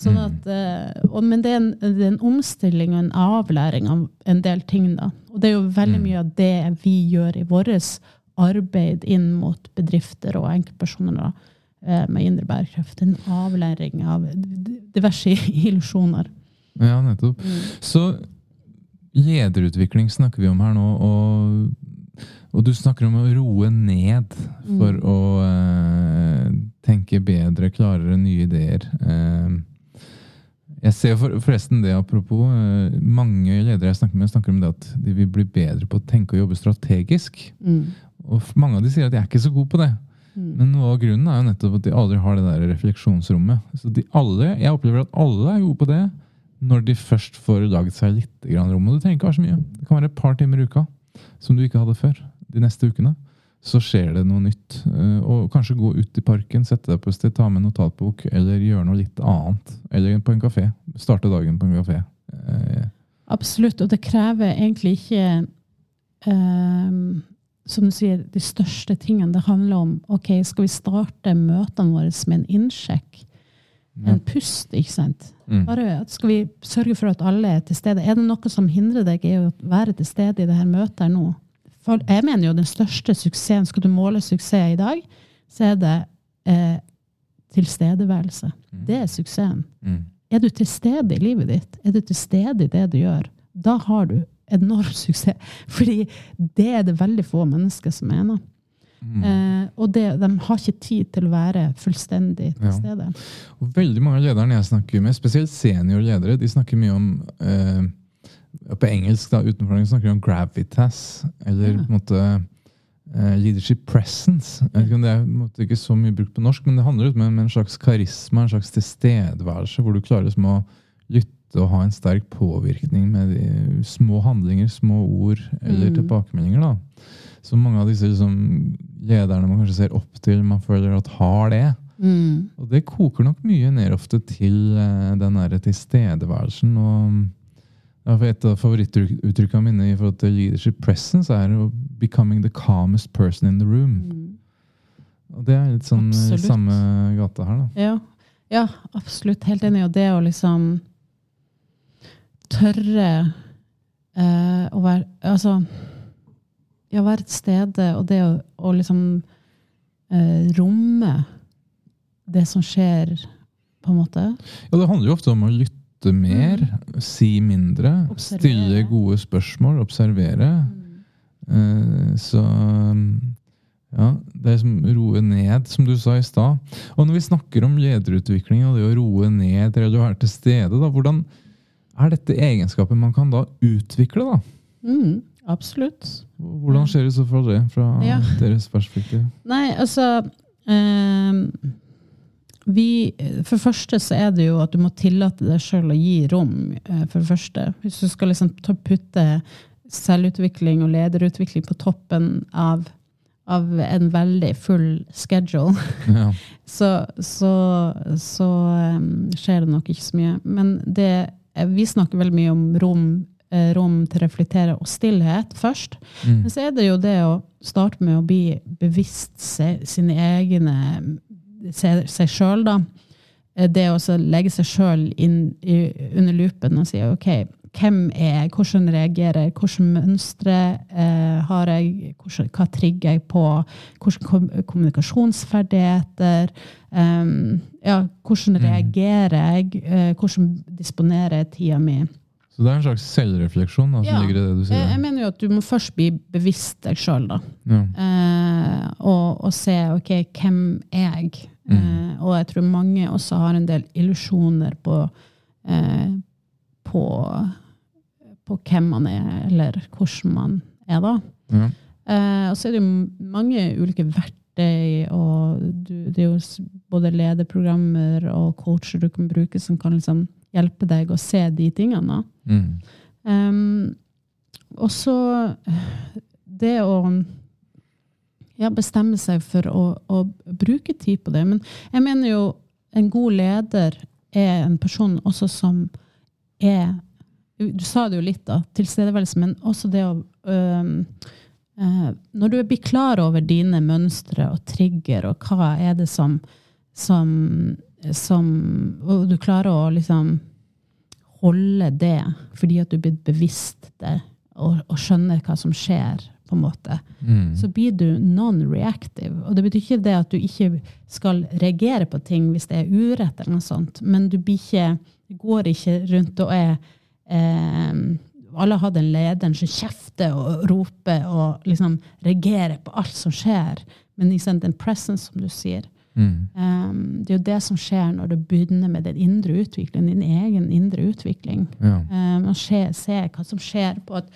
Sånn at, eh, og, men det er, en, det er en omstilling og en avlæring av en del ting. da. Og det er jo veldig mye av det vi gjør i vårt arbeid inn mot bedrifter og enkeltpersoner eh, med indre bærekraft. En avlæring av diverse [laughs] illusjoner. Ja, nettopp. Så lederutvikling snakker vi om her nå, og, og du snakker om å roe ned for å uh, tenke bedre, klarere, nye ideer. Uh, jeg ser for, forresten det, apropos, uh, mange ledere jeg snakker med, snakker om det at de vil bli bedre på å tenke og jobbe strategisk. Mm. Og mange av de sier at de er ikke så gode på det. Men noe av grunnen er jo nettopp at de aldri har det der refleksjonsrommet. Så de alle, Jeg opplever at alle er gode på det når de først får laget seg litt grann rom. Og det trenger ikke være så mye. Det kan være et par timer i uka som du ikke hadde før. De neste ukene. Så skjer det noe nytt. Eh, Og kanskje gå ut i parken, sette deg på et sted, ta med en notatbok, eller gjøre noe litt annet. Eller på en kafé. Starte dagen på en kafé. Eh, Absolutt. Og det krever egentlig ikke ehm, som du sier, de største tingene. Det handler om ok, skal vi starte møtene våre med en innsjekk? En pust, ikke sant? Mm. Bare skal vi sørge for at alle er til stede? Er det noe som hindrer deg i å være til stede i det her møtet nå? For jeg mener jo den største suksessen, skal du måle suksess i dag, så er det eh, tilstedeværelse. Det er suksessen. Mm. Er du til stede i livet ditt? Er du til stede i det du gjør? Da har du enorm [laughs] suksess. Fordi det er det veldig få mennesker som mener. Mm. Eh, og det, de har ikke tid til å være fullstendig til Ja. stede. Og veldig mange av lederne jeg snakker med, spesielt seniorledere, de snakker mye om eh, På engelsk da, utenfor de snakker de om gravitas, eller Ja. på en måte eh, leadership presence. Jeg vet ikke om Det er ikke så mye brukt på norsk, men det handler med en slags karisma, en slags tilstedeværelse, hvor du klarer liksom å lytte og ha en sterk påvirkning med de små handlinger, små ord eller Mm. tilbakemeldinger. da. Så mange av disse liksom, lederne man kanskje ser opp til, man føler at har det. Mm. Og det koker nok mye ned ofte til uh, den der tilstedeværelsen. Og ja, et av favorittuttrykkene mine i forhold til leadership presence er jo 'becoming the calmest person in the room'. Mm. Og det er litt sånn i samme gata her, da. Ja. ja, absolutt. Helt enig. Og det å liksom tørre eh, å være Altså ja, være til stede, og det å, å liksom eh, romme det som skjer, på en måte. Ja, det handler jo ofte om å lytte mer, si mindre, Mm. Observere. stille gode spørsmål, observere. Eh, Så ja, det er som roe ned, som du sa i stad. Og når vi snakker om lederutvikling og det å roe ned eller å være til stede, da, hvordan er dette egenskaper man kan da utvikle? da? Mm, absolutt. Hvordan skjer det så for det fra Ja. deres perspektiv? Nei, altså eh, vi, For det første så er det jo at du må tillate deg sjøl å gi rom. eh, For det første. Hvis du skal liksom ta- putte selvutvikling og lederutvikling på toppen av, av en veldig full schedule, Ja. [laughs] så, så, så um, skjer det nok ikke så mye. Men det, vi snakker veldig mye om rom, eh, rom til å reflektere og stillhet først. Mm. Men så er det jo det å starte med å bli bevisst se, sine egne seg sjøl, da. Eh, Det å legge seg sjøl under lupen og si OK, hvem er jeg, hvordan reagerer jeg, hvilke mønstre eh, har jeg, hvordan, hva trigger jeg på, hvilke kommunikasjonsferdigheter em, ja, Hvordan reagerer jeg, eh, hvordan disponerer jeg tida mi Så det er en slags selvrefleksjon da, som Ja. ligger i det du sier? Jeg, jeg mener jo at du må først bli bevisst deg sjøl, da. ja. Eh, og, og se ok, hvem er jeg? Eh, og jeg tror mange også har en del illusjoner på, eh, på, på hvem man er, eller hvordan man er, da. Mm. Eh, og så er det jo mange ulike verktøy, og du, det er jo både lederprogrammer og coacher du kan bruke som kan liksom hjelpe deg å se de tingene. Mm. Um, og så eh, det å ja, bestemme seg for å, å bruke tid på det. Men jeg mener jo en god leder er en person også som er Du sa det jo litt, da. Tilstedeværelse, men også det å eh, Når du blir klar over dine mønstre og trigger, og hva er det som, som, som Og du klarer å liksom holde det fordi at du blir bevisst det og, og skjønner hva som skjer, på en måte, Mm. så blir du non-reactive. Og det betyr ikke det at du ikke skal reagere på ting hvis det er urett, eller noe sånt, men du blir ikke, går ikke rundt og er eh, Alle har den lederen som kjefter og roper og liksom reagerer på alt som skjer. Men liksom, den presence, som du sier, Mm. Um, det er jo det som skjer når du begynner med den indre utviklingen, din egen indre utvikling. Ja. Um, og se, se hva som skjer på et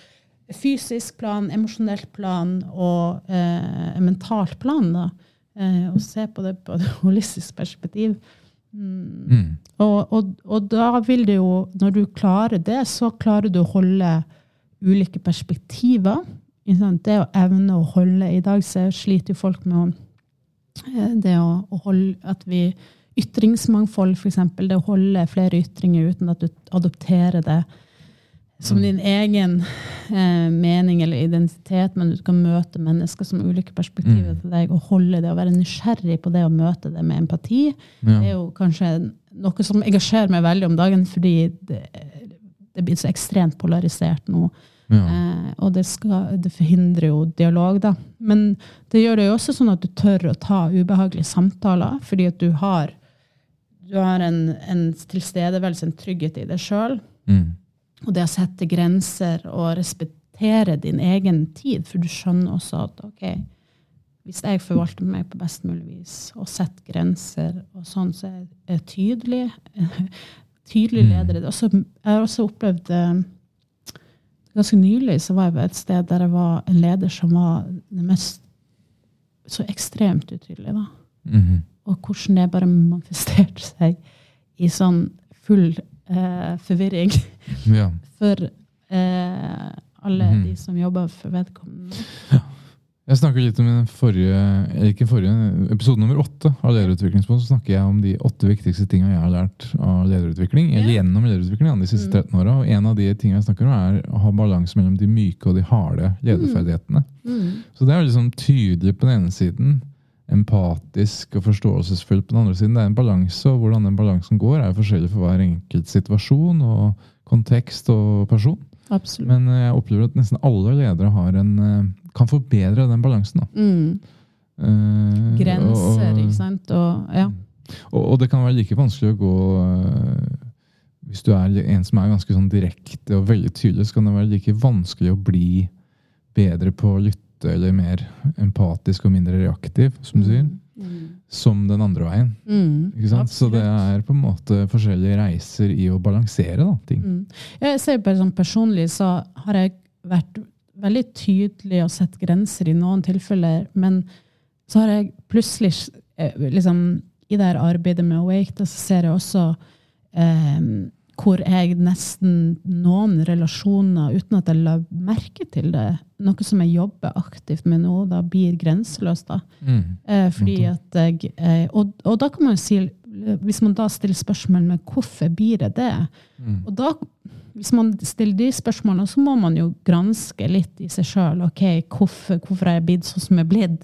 fysisk plan, emosjonelt plan og eh, mentalt plan. Da. eh, og se på det på et [laughs] holistisk perspektiv. Mm. Og, og, og da vil det jo, når du klarer det, så klarer du å holde ulike perspektiver. Det å evne å holde I dag så sliter jo folk med eh, det å, å holde at vi Ytringsmangfold, f.eks. Det å holde flere ytringer uten at du adopterer det som din egen eh, mening eller identitet, men du kan møte mennesker som ulike perspektiver til deg, og holde det og være nysgjerrig på det og møte det med empati. Det er jo kanskje noe som engasjerer meg veldig om dagen, fordi det, det blir så ekstremt polarisert nå. Ja. Eh, og det, skal, det forhindrer jo dialog, da. Men det gjør det jo også sånn at du tør å ta ubehagelige samtaler, fordi at du har, du har en, en tilstedeværelse, en trygghet i deg sjøl. Mm. Og det å sette grenser og respektere din egen tid, for du skjønner også at ok, hvis jeg forvalter meg på best mulig vis og setter grenser og sånn, så er jeg tydelig. [laughs] Tydelig leder. Er også- Jeg har også opplevd eh, Ganske nylig så var jeg på et sted der jeg var en leder som var det mest så ekstremt utydelig. da Mhm. og hvordan det bare manifesterte seg i sånn full eh, forvirring [laughs] ja. for eh, alle mm. de som jobber for vedkommende. Jeg snakker litt om den forrige, ikke forrige, episode nummer åtte av Lederutviklingspodden. Så snakker jeg om de åtte viktigste tingene jeg har lært av lederutvikling. eller gjennom lederutvikling de siste 13 åra. Og en av de tingene jeg snakker om, er å ha balanse mellom de myke og de harde lederferdighetene. Så det er liksom tydelig på den ene siden. Empatisk og forståelsesfull på den andre siden. Det er en balanse, og hvordan den balansen går, er jo forskjellig for hver enkelt situasjon og kontekst og person. Absolutt. Men eh, jeg opplever at nesten alle ledere har en, eh, kan forbedre den balansen. Da. Mm. Eh, Grenser, og, ikke sant. Og, ja. Og, og det kan være like vanskelig å gå uh, Hvis du er en som er ganske sånn direkte og veldig tydelig, så kan det være like vanskelig å bli bedre på å lytte eller mer empatisk og mindre reaktiv, som du sier, som den andre veien. Mm. Så det er på en måte forskjellige reiser i å balansere da, ting. Mm. Jeg ser bare sånn Personlig så har jeg vært veldig tydelig og sett grenser i noen tilfeller, men så har jeg plutselig eh, liksom, I det arbeidet med Awake så ser jeg også eh, hvor jeg nesten noen relasjoner, uten at jeg la merke til det, noe som jeg jobber aktivt med nå, da blir grenseløst. da. Mm. Eh, fordi at jeg, eh, og, og da kan man jo si, hvis man da stiller spørsmål med hvorfor blir det det, Mm. og da, hvis man stiller de spørsmålene, så må man jo granske litt i seg sjøl. Okay, hvorfor, hvorfor har jeg blitt sånn som jeg er blitt?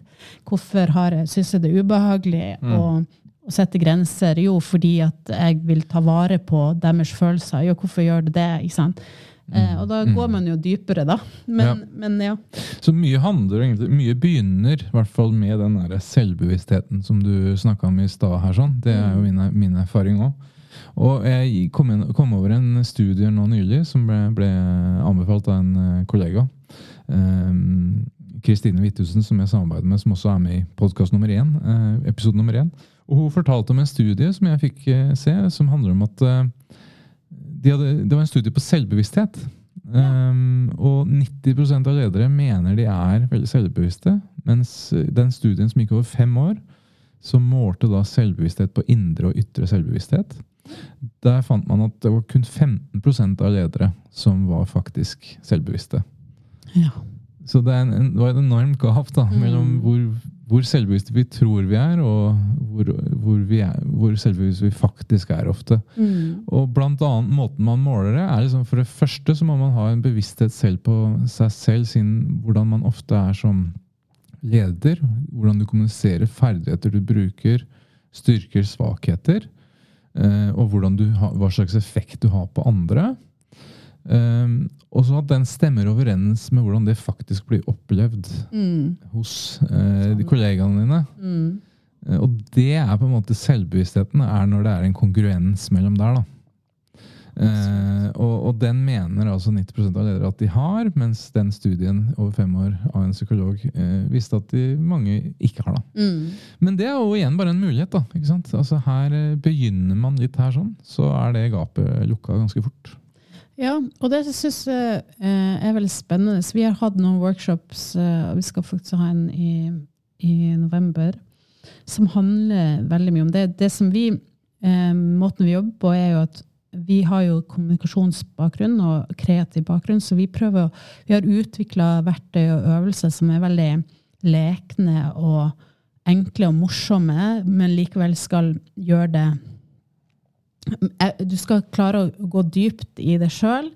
Hvorfor har jeg, syns jeg det er ubehagelig å, å sette grenser? Jo, fordi at jeg vil ta vare på deres følelser. Jo, hvorfor gjør det det? Ikke sant? Mm. og da går man jo dypere, da. Men Ja. men ja. Så mye handler egentlig, mye begynner i hvert fall med den der selvbevisstheten som du snakka om i stad. her sånn. Det er jo min, min erfaring òg. Og jeg kom, inn, kom, over en studie nå nylig som ble, ble anbefalt av en eh, kollega. Kristine um, Hvithusen, som jeg samarbeider med, som også er med i podkast nummer én. Uh, episode nummer én. Og hun fortalte om en studie som jeg fikk uh, se, som handler om at uh, de hadde, det var en studie på selvbevissthet. Um, og 90% av ledere mener de er veldig selvbevisste. Mens den studien som gikk over fem år, som målte da selvbevissthet på indre og ytre selvbevissthet, der fant man at det var kun 15% av ledere som var faktisk selvbevisste. Ja. Så det, en, det var et enormt gap da, mm. mellom hvor, hvor, selvbevisste vi tror vi er, og hvor, hvor, vi er, hvor selvbevisste vi faktisk er ofte. Mm. Og blant annet måten man måler det, er liksom for det første så må man ha en bevissthet selv på seg selv, sin, hvordan man ofte er som leder. Hvordan du kommuniserer ferdigheter du bruker, styrker, svakheter. Eh, og du, hva slags effekt du har på andre. Um, og så at den stemmer overens med hvordan det faktisk blir opplevd mm. hos uh, de kollegaene dine. Mm. Uh, og det er på en måte selvbevisstheten, er når det er en kongruens mellom der. da. Uh, og, og, den mener altså 90 av ledere at de har, mens den studien over fem år av en psykolog viste at de, mange ikke har. da. Mm. Men det er jo igjen bare en mulighet. da, ikke sant? Altså Her begynner man litt her sånn, så er det gapet lukka ganske fort. Ja, og det syns jeg eh, er veldig spennende. Så vi har hatt noen workshops, eh, og vi skal faktisk ha en i, i november, som handler veldig mye om det. Det som vi, eh, Måten vi jobber på, er jo at vi har jo kommunikasjonsbakgrunn og kreativ bakgrunn, så vi prøver Vi har utvikla verktøy og øvelser som er veldig lekne og enkle og morsomme, men likevel skal gjøre det du skal klare å gå dypt i det sjøl,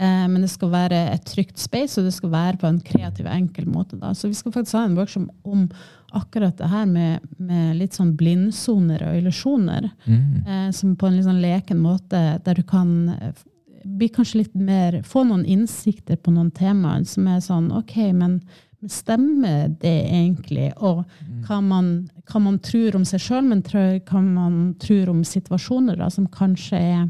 eh, men det skal være et trygt space, og det skal være på en kreativ, enkel måte. Da. Så vi skal faktisk ha en workshop om akkurat det her med, med litt sånn blindsoner og illusjoner. Mm. Eh, som på en litt sånn leken måte, der du kan bli kanskje litt mer Få noen innsikter på noen temaer som er sånn OK, men Stemmer det egentlig? Og mm. hva man, hva man tror om seg sjøl, men hva man tror om situasjoner da, som kanskje er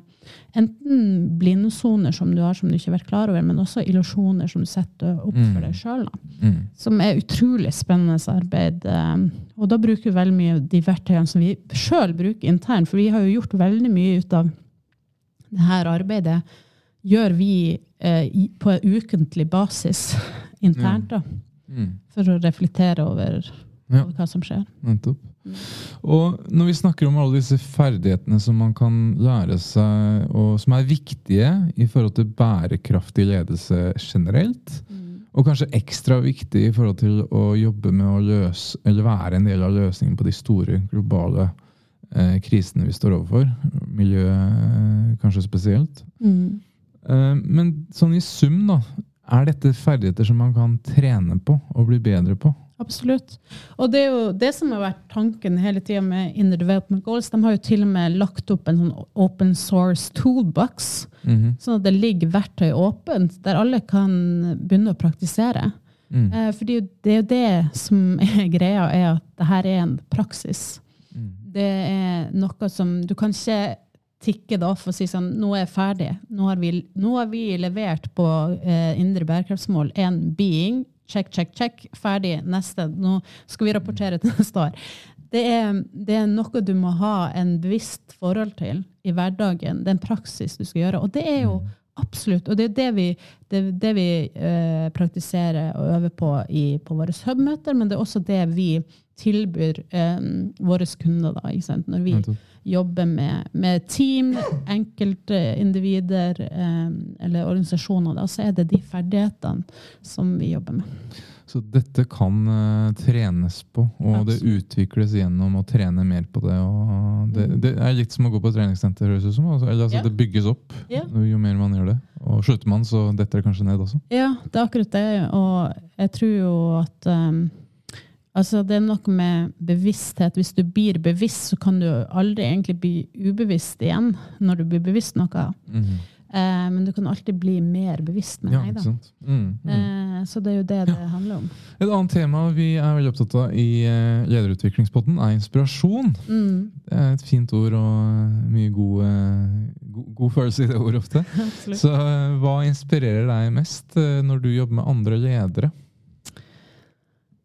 enten blindsoner som du har som du ikke har vært klar over, men også illusjoner som du setter opp for mm. deg sjøl. Mm. Som er utrolig spennende arbeid. Eh, og da bruker vi veldig mye de verktøyene som vi sjøl bruker internt, for vi har jo gjort veldig mye ut av det her arbeidet. Gjør vi eh, på en ukentlig basis internt. da. Mm. For å reflektere over, ja. hva som skjer. Nettopp. Mm. Og når vi snakker om alle disse ferdighetene som man kan lære seg, og som er viktige i forhold til bærekraftig ledelse generelt, mm. og kanskje ekstra viktig i forhold til å jobbe med å løse, eller være en del av løsningen på de store globale eh, krisene vi står overfor, miljøet eh, kanskje spesielt. Mm. Eh, men sånn i sum, da, er dette ferdigheter som man kan trene på og bli bedre på? Absolutt. Og det er jo det som har vært tanken hele tida med Inner Development Goals. De har jo til og med lagt opp en sånn open source toolbox, mm -hmm. sånn at det ligger verktøy åpent, der alle kan begynne å praktisere. Mm. Eh, fordi det er jo det som er [laughs] greia, er at det her er en praksis. Mm. Det er noe som Du kan ikke tikke det off og si sånn Nå er jeg ferdig. Nå har vi, nå har vi levert på eh, indre bærekraftsmål én being. Check, check, check. Ferdig. Neste. Nå skal vi rapportere til neste år. Det er, det er, noe du må ha en bevisst forhold til i hverdagen. Det er en praksis du skal gjøre. Og det er jo absolutt Og det er det vi, det, det vi eh, praktiserer og øver på i, på våre hub-møter, men det er også det vi tilbyr eh, våre kunder. da, Når vi jobber med, med team, enkeltindivider eh, eller organisasjoner, da, så er det de ferdighetene som vi jobber med. Så dette kan uh, trenes på, og Absolutt. det utvikles gjennom å trene mer på det. det, mm. det er litt som å gå på treningssenter, høres det som. Altså, eller altså, ja. det bygges opp ja. jo mer man gjør det. Og slutter man, så detter det kanskje ned også. Ja, det er akkurat det. Og jeg tror jo at um, Altså, det er noe med bevissthet. Hvis du blir bevisst, så kan du aldri egentlig bli ubevisst igjen når du blir bevisst noe. Mm -hmm. eh, men du kan alltid bli mer bevisst med ja, deg. Da. Mm, mm. Eh, så det er jo det det handler om. Et annet tema vi er veldig opptatt av i eh, Lederutviklingspodden, er inspirasjon. Mm, Det er et fint ord og eh, mye god, eh, god, god følelse i det ordet ofte. [laughs] Så hva inspirerer deg mest når du jobber med andre ledere?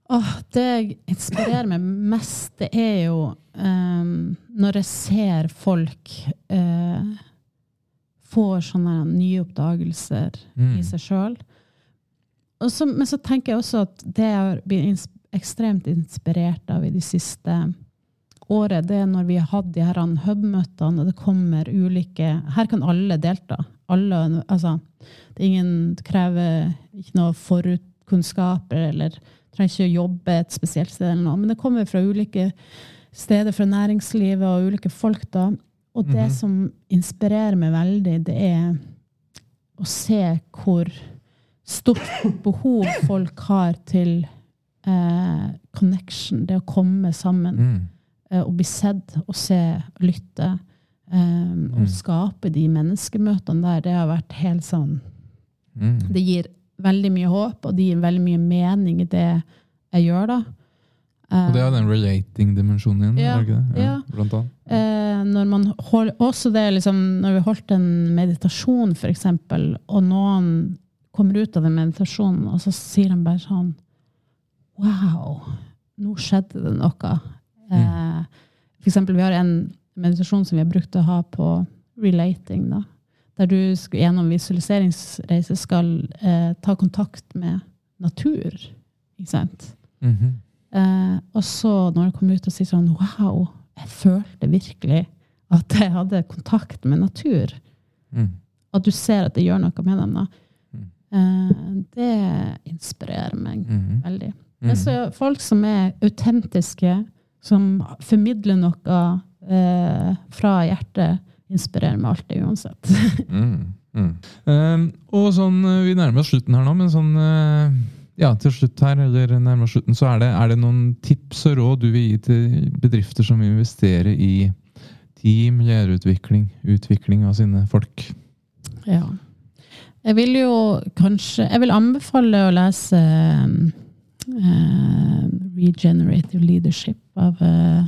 Åh, det jeg inspirerer meg mest, det er jo um, når jeg ser folk uh, får sånne nye oppdagelser Mm. i seg sjøl. Men så tenker jeg også at det jeg har blitt ins ekstremt inspirert av i de siste året, det er når vi har hatt de her hub-møtene, og det kommer ulike Her kan alle delta. Alle, altså, det ingen krever ikke noe forutkunnskaper eller trenger ikke å jobbe et spesielt sted, eller noe, men det kommer fra ulike steder fra næringslivet og ulike folk. da. Og det Mhm. som inspirerer meg veldig, det er å se hvor stort behov folk har til eh, connection, det å komme sammen Mm. eh, og bli sett og se og lytte. Eh, Mm. Og skape de menneskemøtene der, det har vært helt sånn Mm. Det gir veldig mye håp, og det gir veldig mye mening i det jeg gjør, da. Og det er den relating-dimensjonen Ja, det? ja. Blant annet. Eh, når man hold, også det liksom, når vi holdt en meditasjon, for eksempel, og noen kommer ut av den meditasjonen, og så sier de bare sånn Wow, nå skjedde det noe. Eh, for eksempel, vi har en meditasjon som vi har brukt å ha på relating, da. Der du gjennom visualiseringsreise skal eh, ta kontakt med natur. Ikke sant? Mhm. Eh, og så når du kom ut og sier sånn Wow, jeg følte virkelig at jeg hadde kontakt med natur. Mm. At du ser at det gjør noe med dem. Mm. Eh, det inspirerer meg -hmm. veldig. Mhm. Men så folk som er autentiske, som formidler noe eh, fra hjertet, inspirerer meg alltid uansett. Mm, mm. Um, og sånn, eh, Vi nærmer oss slutten her nå, men sånn uh, ja, til slutt her, eller nærmer oss slutten, så er det, er det noen tips og råd du vil gi til bedrifter som vil investere i team, lederutvikling, utvikling av sine folk? Ja. Jeg vil jo kanskje Jeg vil anbefale å lese eh, Regenerative Leadership av eh,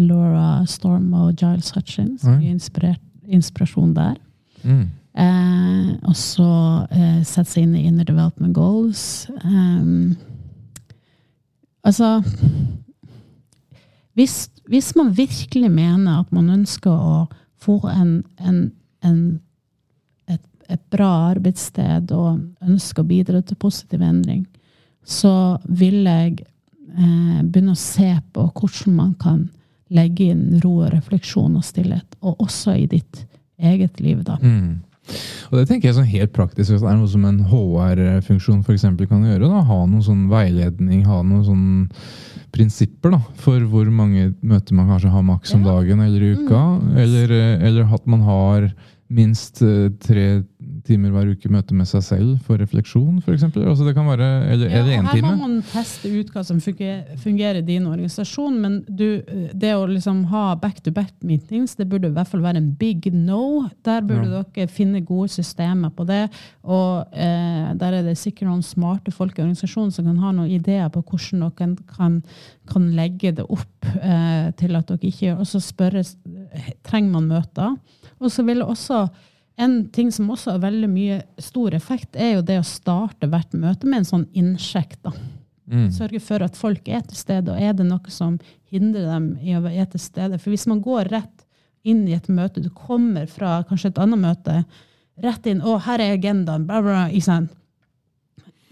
Laura Storm og Giles Hutchins. Mm. Mye inspirasjon der. Mm. Eh, og så eh, sette seg inn i Inner Development Goals. Um, altså hvis, hvis man virkelig mener at man ønsker å få en, en, en, et, et bra arbeidssted og ønsker å bidra til positiv endring, så vil jeg eh, begynne å se på hvordan man kan legge inn ro og refleksjon og stillhet, og også i ditt eget liv. da. Mm. Og det tenker jeg sånn helt praktisk, hvis det er noe som en HR-funksjon for eksempel kan gjøre. Da. Ha noen sånn veiledning, ha noen sånn prinsipper da, for hvor mange møter man kanskje har maks om dagen eller i uka. Eller, eh, eller at man har minst eh, tre timer hver uke møte med seg selv for refleksjon, f.eks. Altså det kan være, eller, Ja, eller og én her må man teste ut hva som fungerer, i din organisasjon, men du, det å liksom ha back-to-back meetings, det burde i hvert fall være en big no. Der burde dere finne gode systemer på det. Og eh, der er det sikkert noen smarte folk i organisasjonen som kan ha noen ideer på hvordan dere kan, kan legge det opp eh, til at dere ikke gjør Og så spørre trenger man møter. Og så vil også en ting som også har veldig mye stor effekt, er jo det å starte hvert møte med en sånn innsjekk. da. Mm. Sørge for at folk er til stede, og er det noe som hindrer dem i å være til stede. For hvis man går rett inn i et møte, du kommer fra kanskje et annet møte, rett inn 'Å, her er agendaen', bla, bla, ikke sant?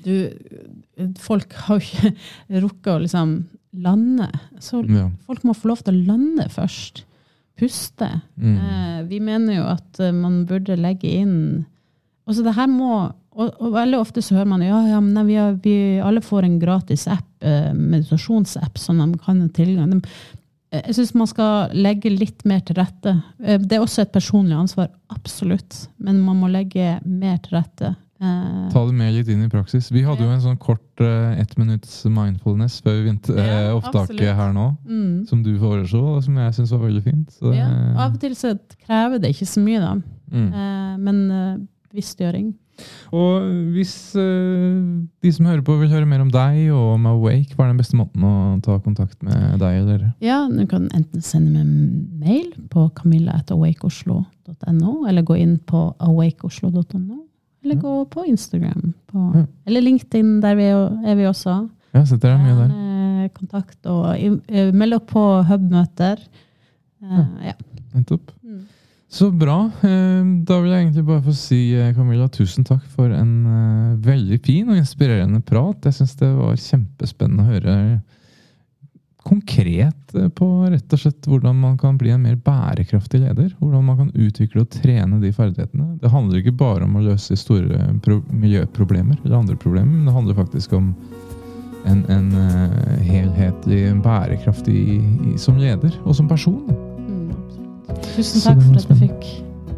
Du, folk har jo ikke [laughs] rukket å liksom lande. Så Ja. folk må få lov til å lande først. Puste. Mm. Eh, vi mener jo at eh, man burde legge inn Altså det her må og, og veldig ofte så hører man ja, ja men vi, har, vi alle får en gratis app, eh, meditasjonsapp, som de kan ha tilgang. De, eh, jeg syns man skal legge litt mer til rette. Eh, det er også et personlig ansvar, absolutt. Men man må legge mer til rette. Eh, Ta det med litt inn i praksis. Vi hadde jo en sånn kort uh, ett minutts mindfulness før vi begynte Ja, eh, opptaket her nå. mm. Som du foreslo, og som jeg syns var veldig fint. Så, ja. Av og til så krever det ikke så mye, da. mm. Uh, men bevisstgjøring. Og hvis uh, de som hører på vil høre mer om deg og om Awake, hva er den beste måten å ta kontakt med deg eller? Ja, Du kan enten sende meg mail på camilla.awakeoslo.no, eller gå inn på awakeoslo.no, eller gå på Instagram. På, ja. Eller LinkedIn, der vi er vi også. Ja, så det er mye der. Kontakt og meld dere på hub-møter. Uh, ja. Nettopp. Mm. Så bra. Eh, da vil jeg egentlig bare få si eh, Camilla, tusen takk for en veldig fin og inspirerende prat. Jeg syns det var kjempespennende å høre konkret på rett og slett hvordan man kan bli en mer bærekraftig leder. Hvordan man kan utvikle og trene de ferdighetene. Det handler ikke bare om å løse store miljøproblemer eller andre problemer, men det handler faktisk om en, en uh, helhetlig bærekraftig som leder og som person. Tusen takk for at du fikk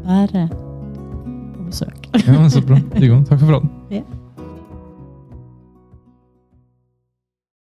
være på besøk. ja, men Så bra. Takk for praten.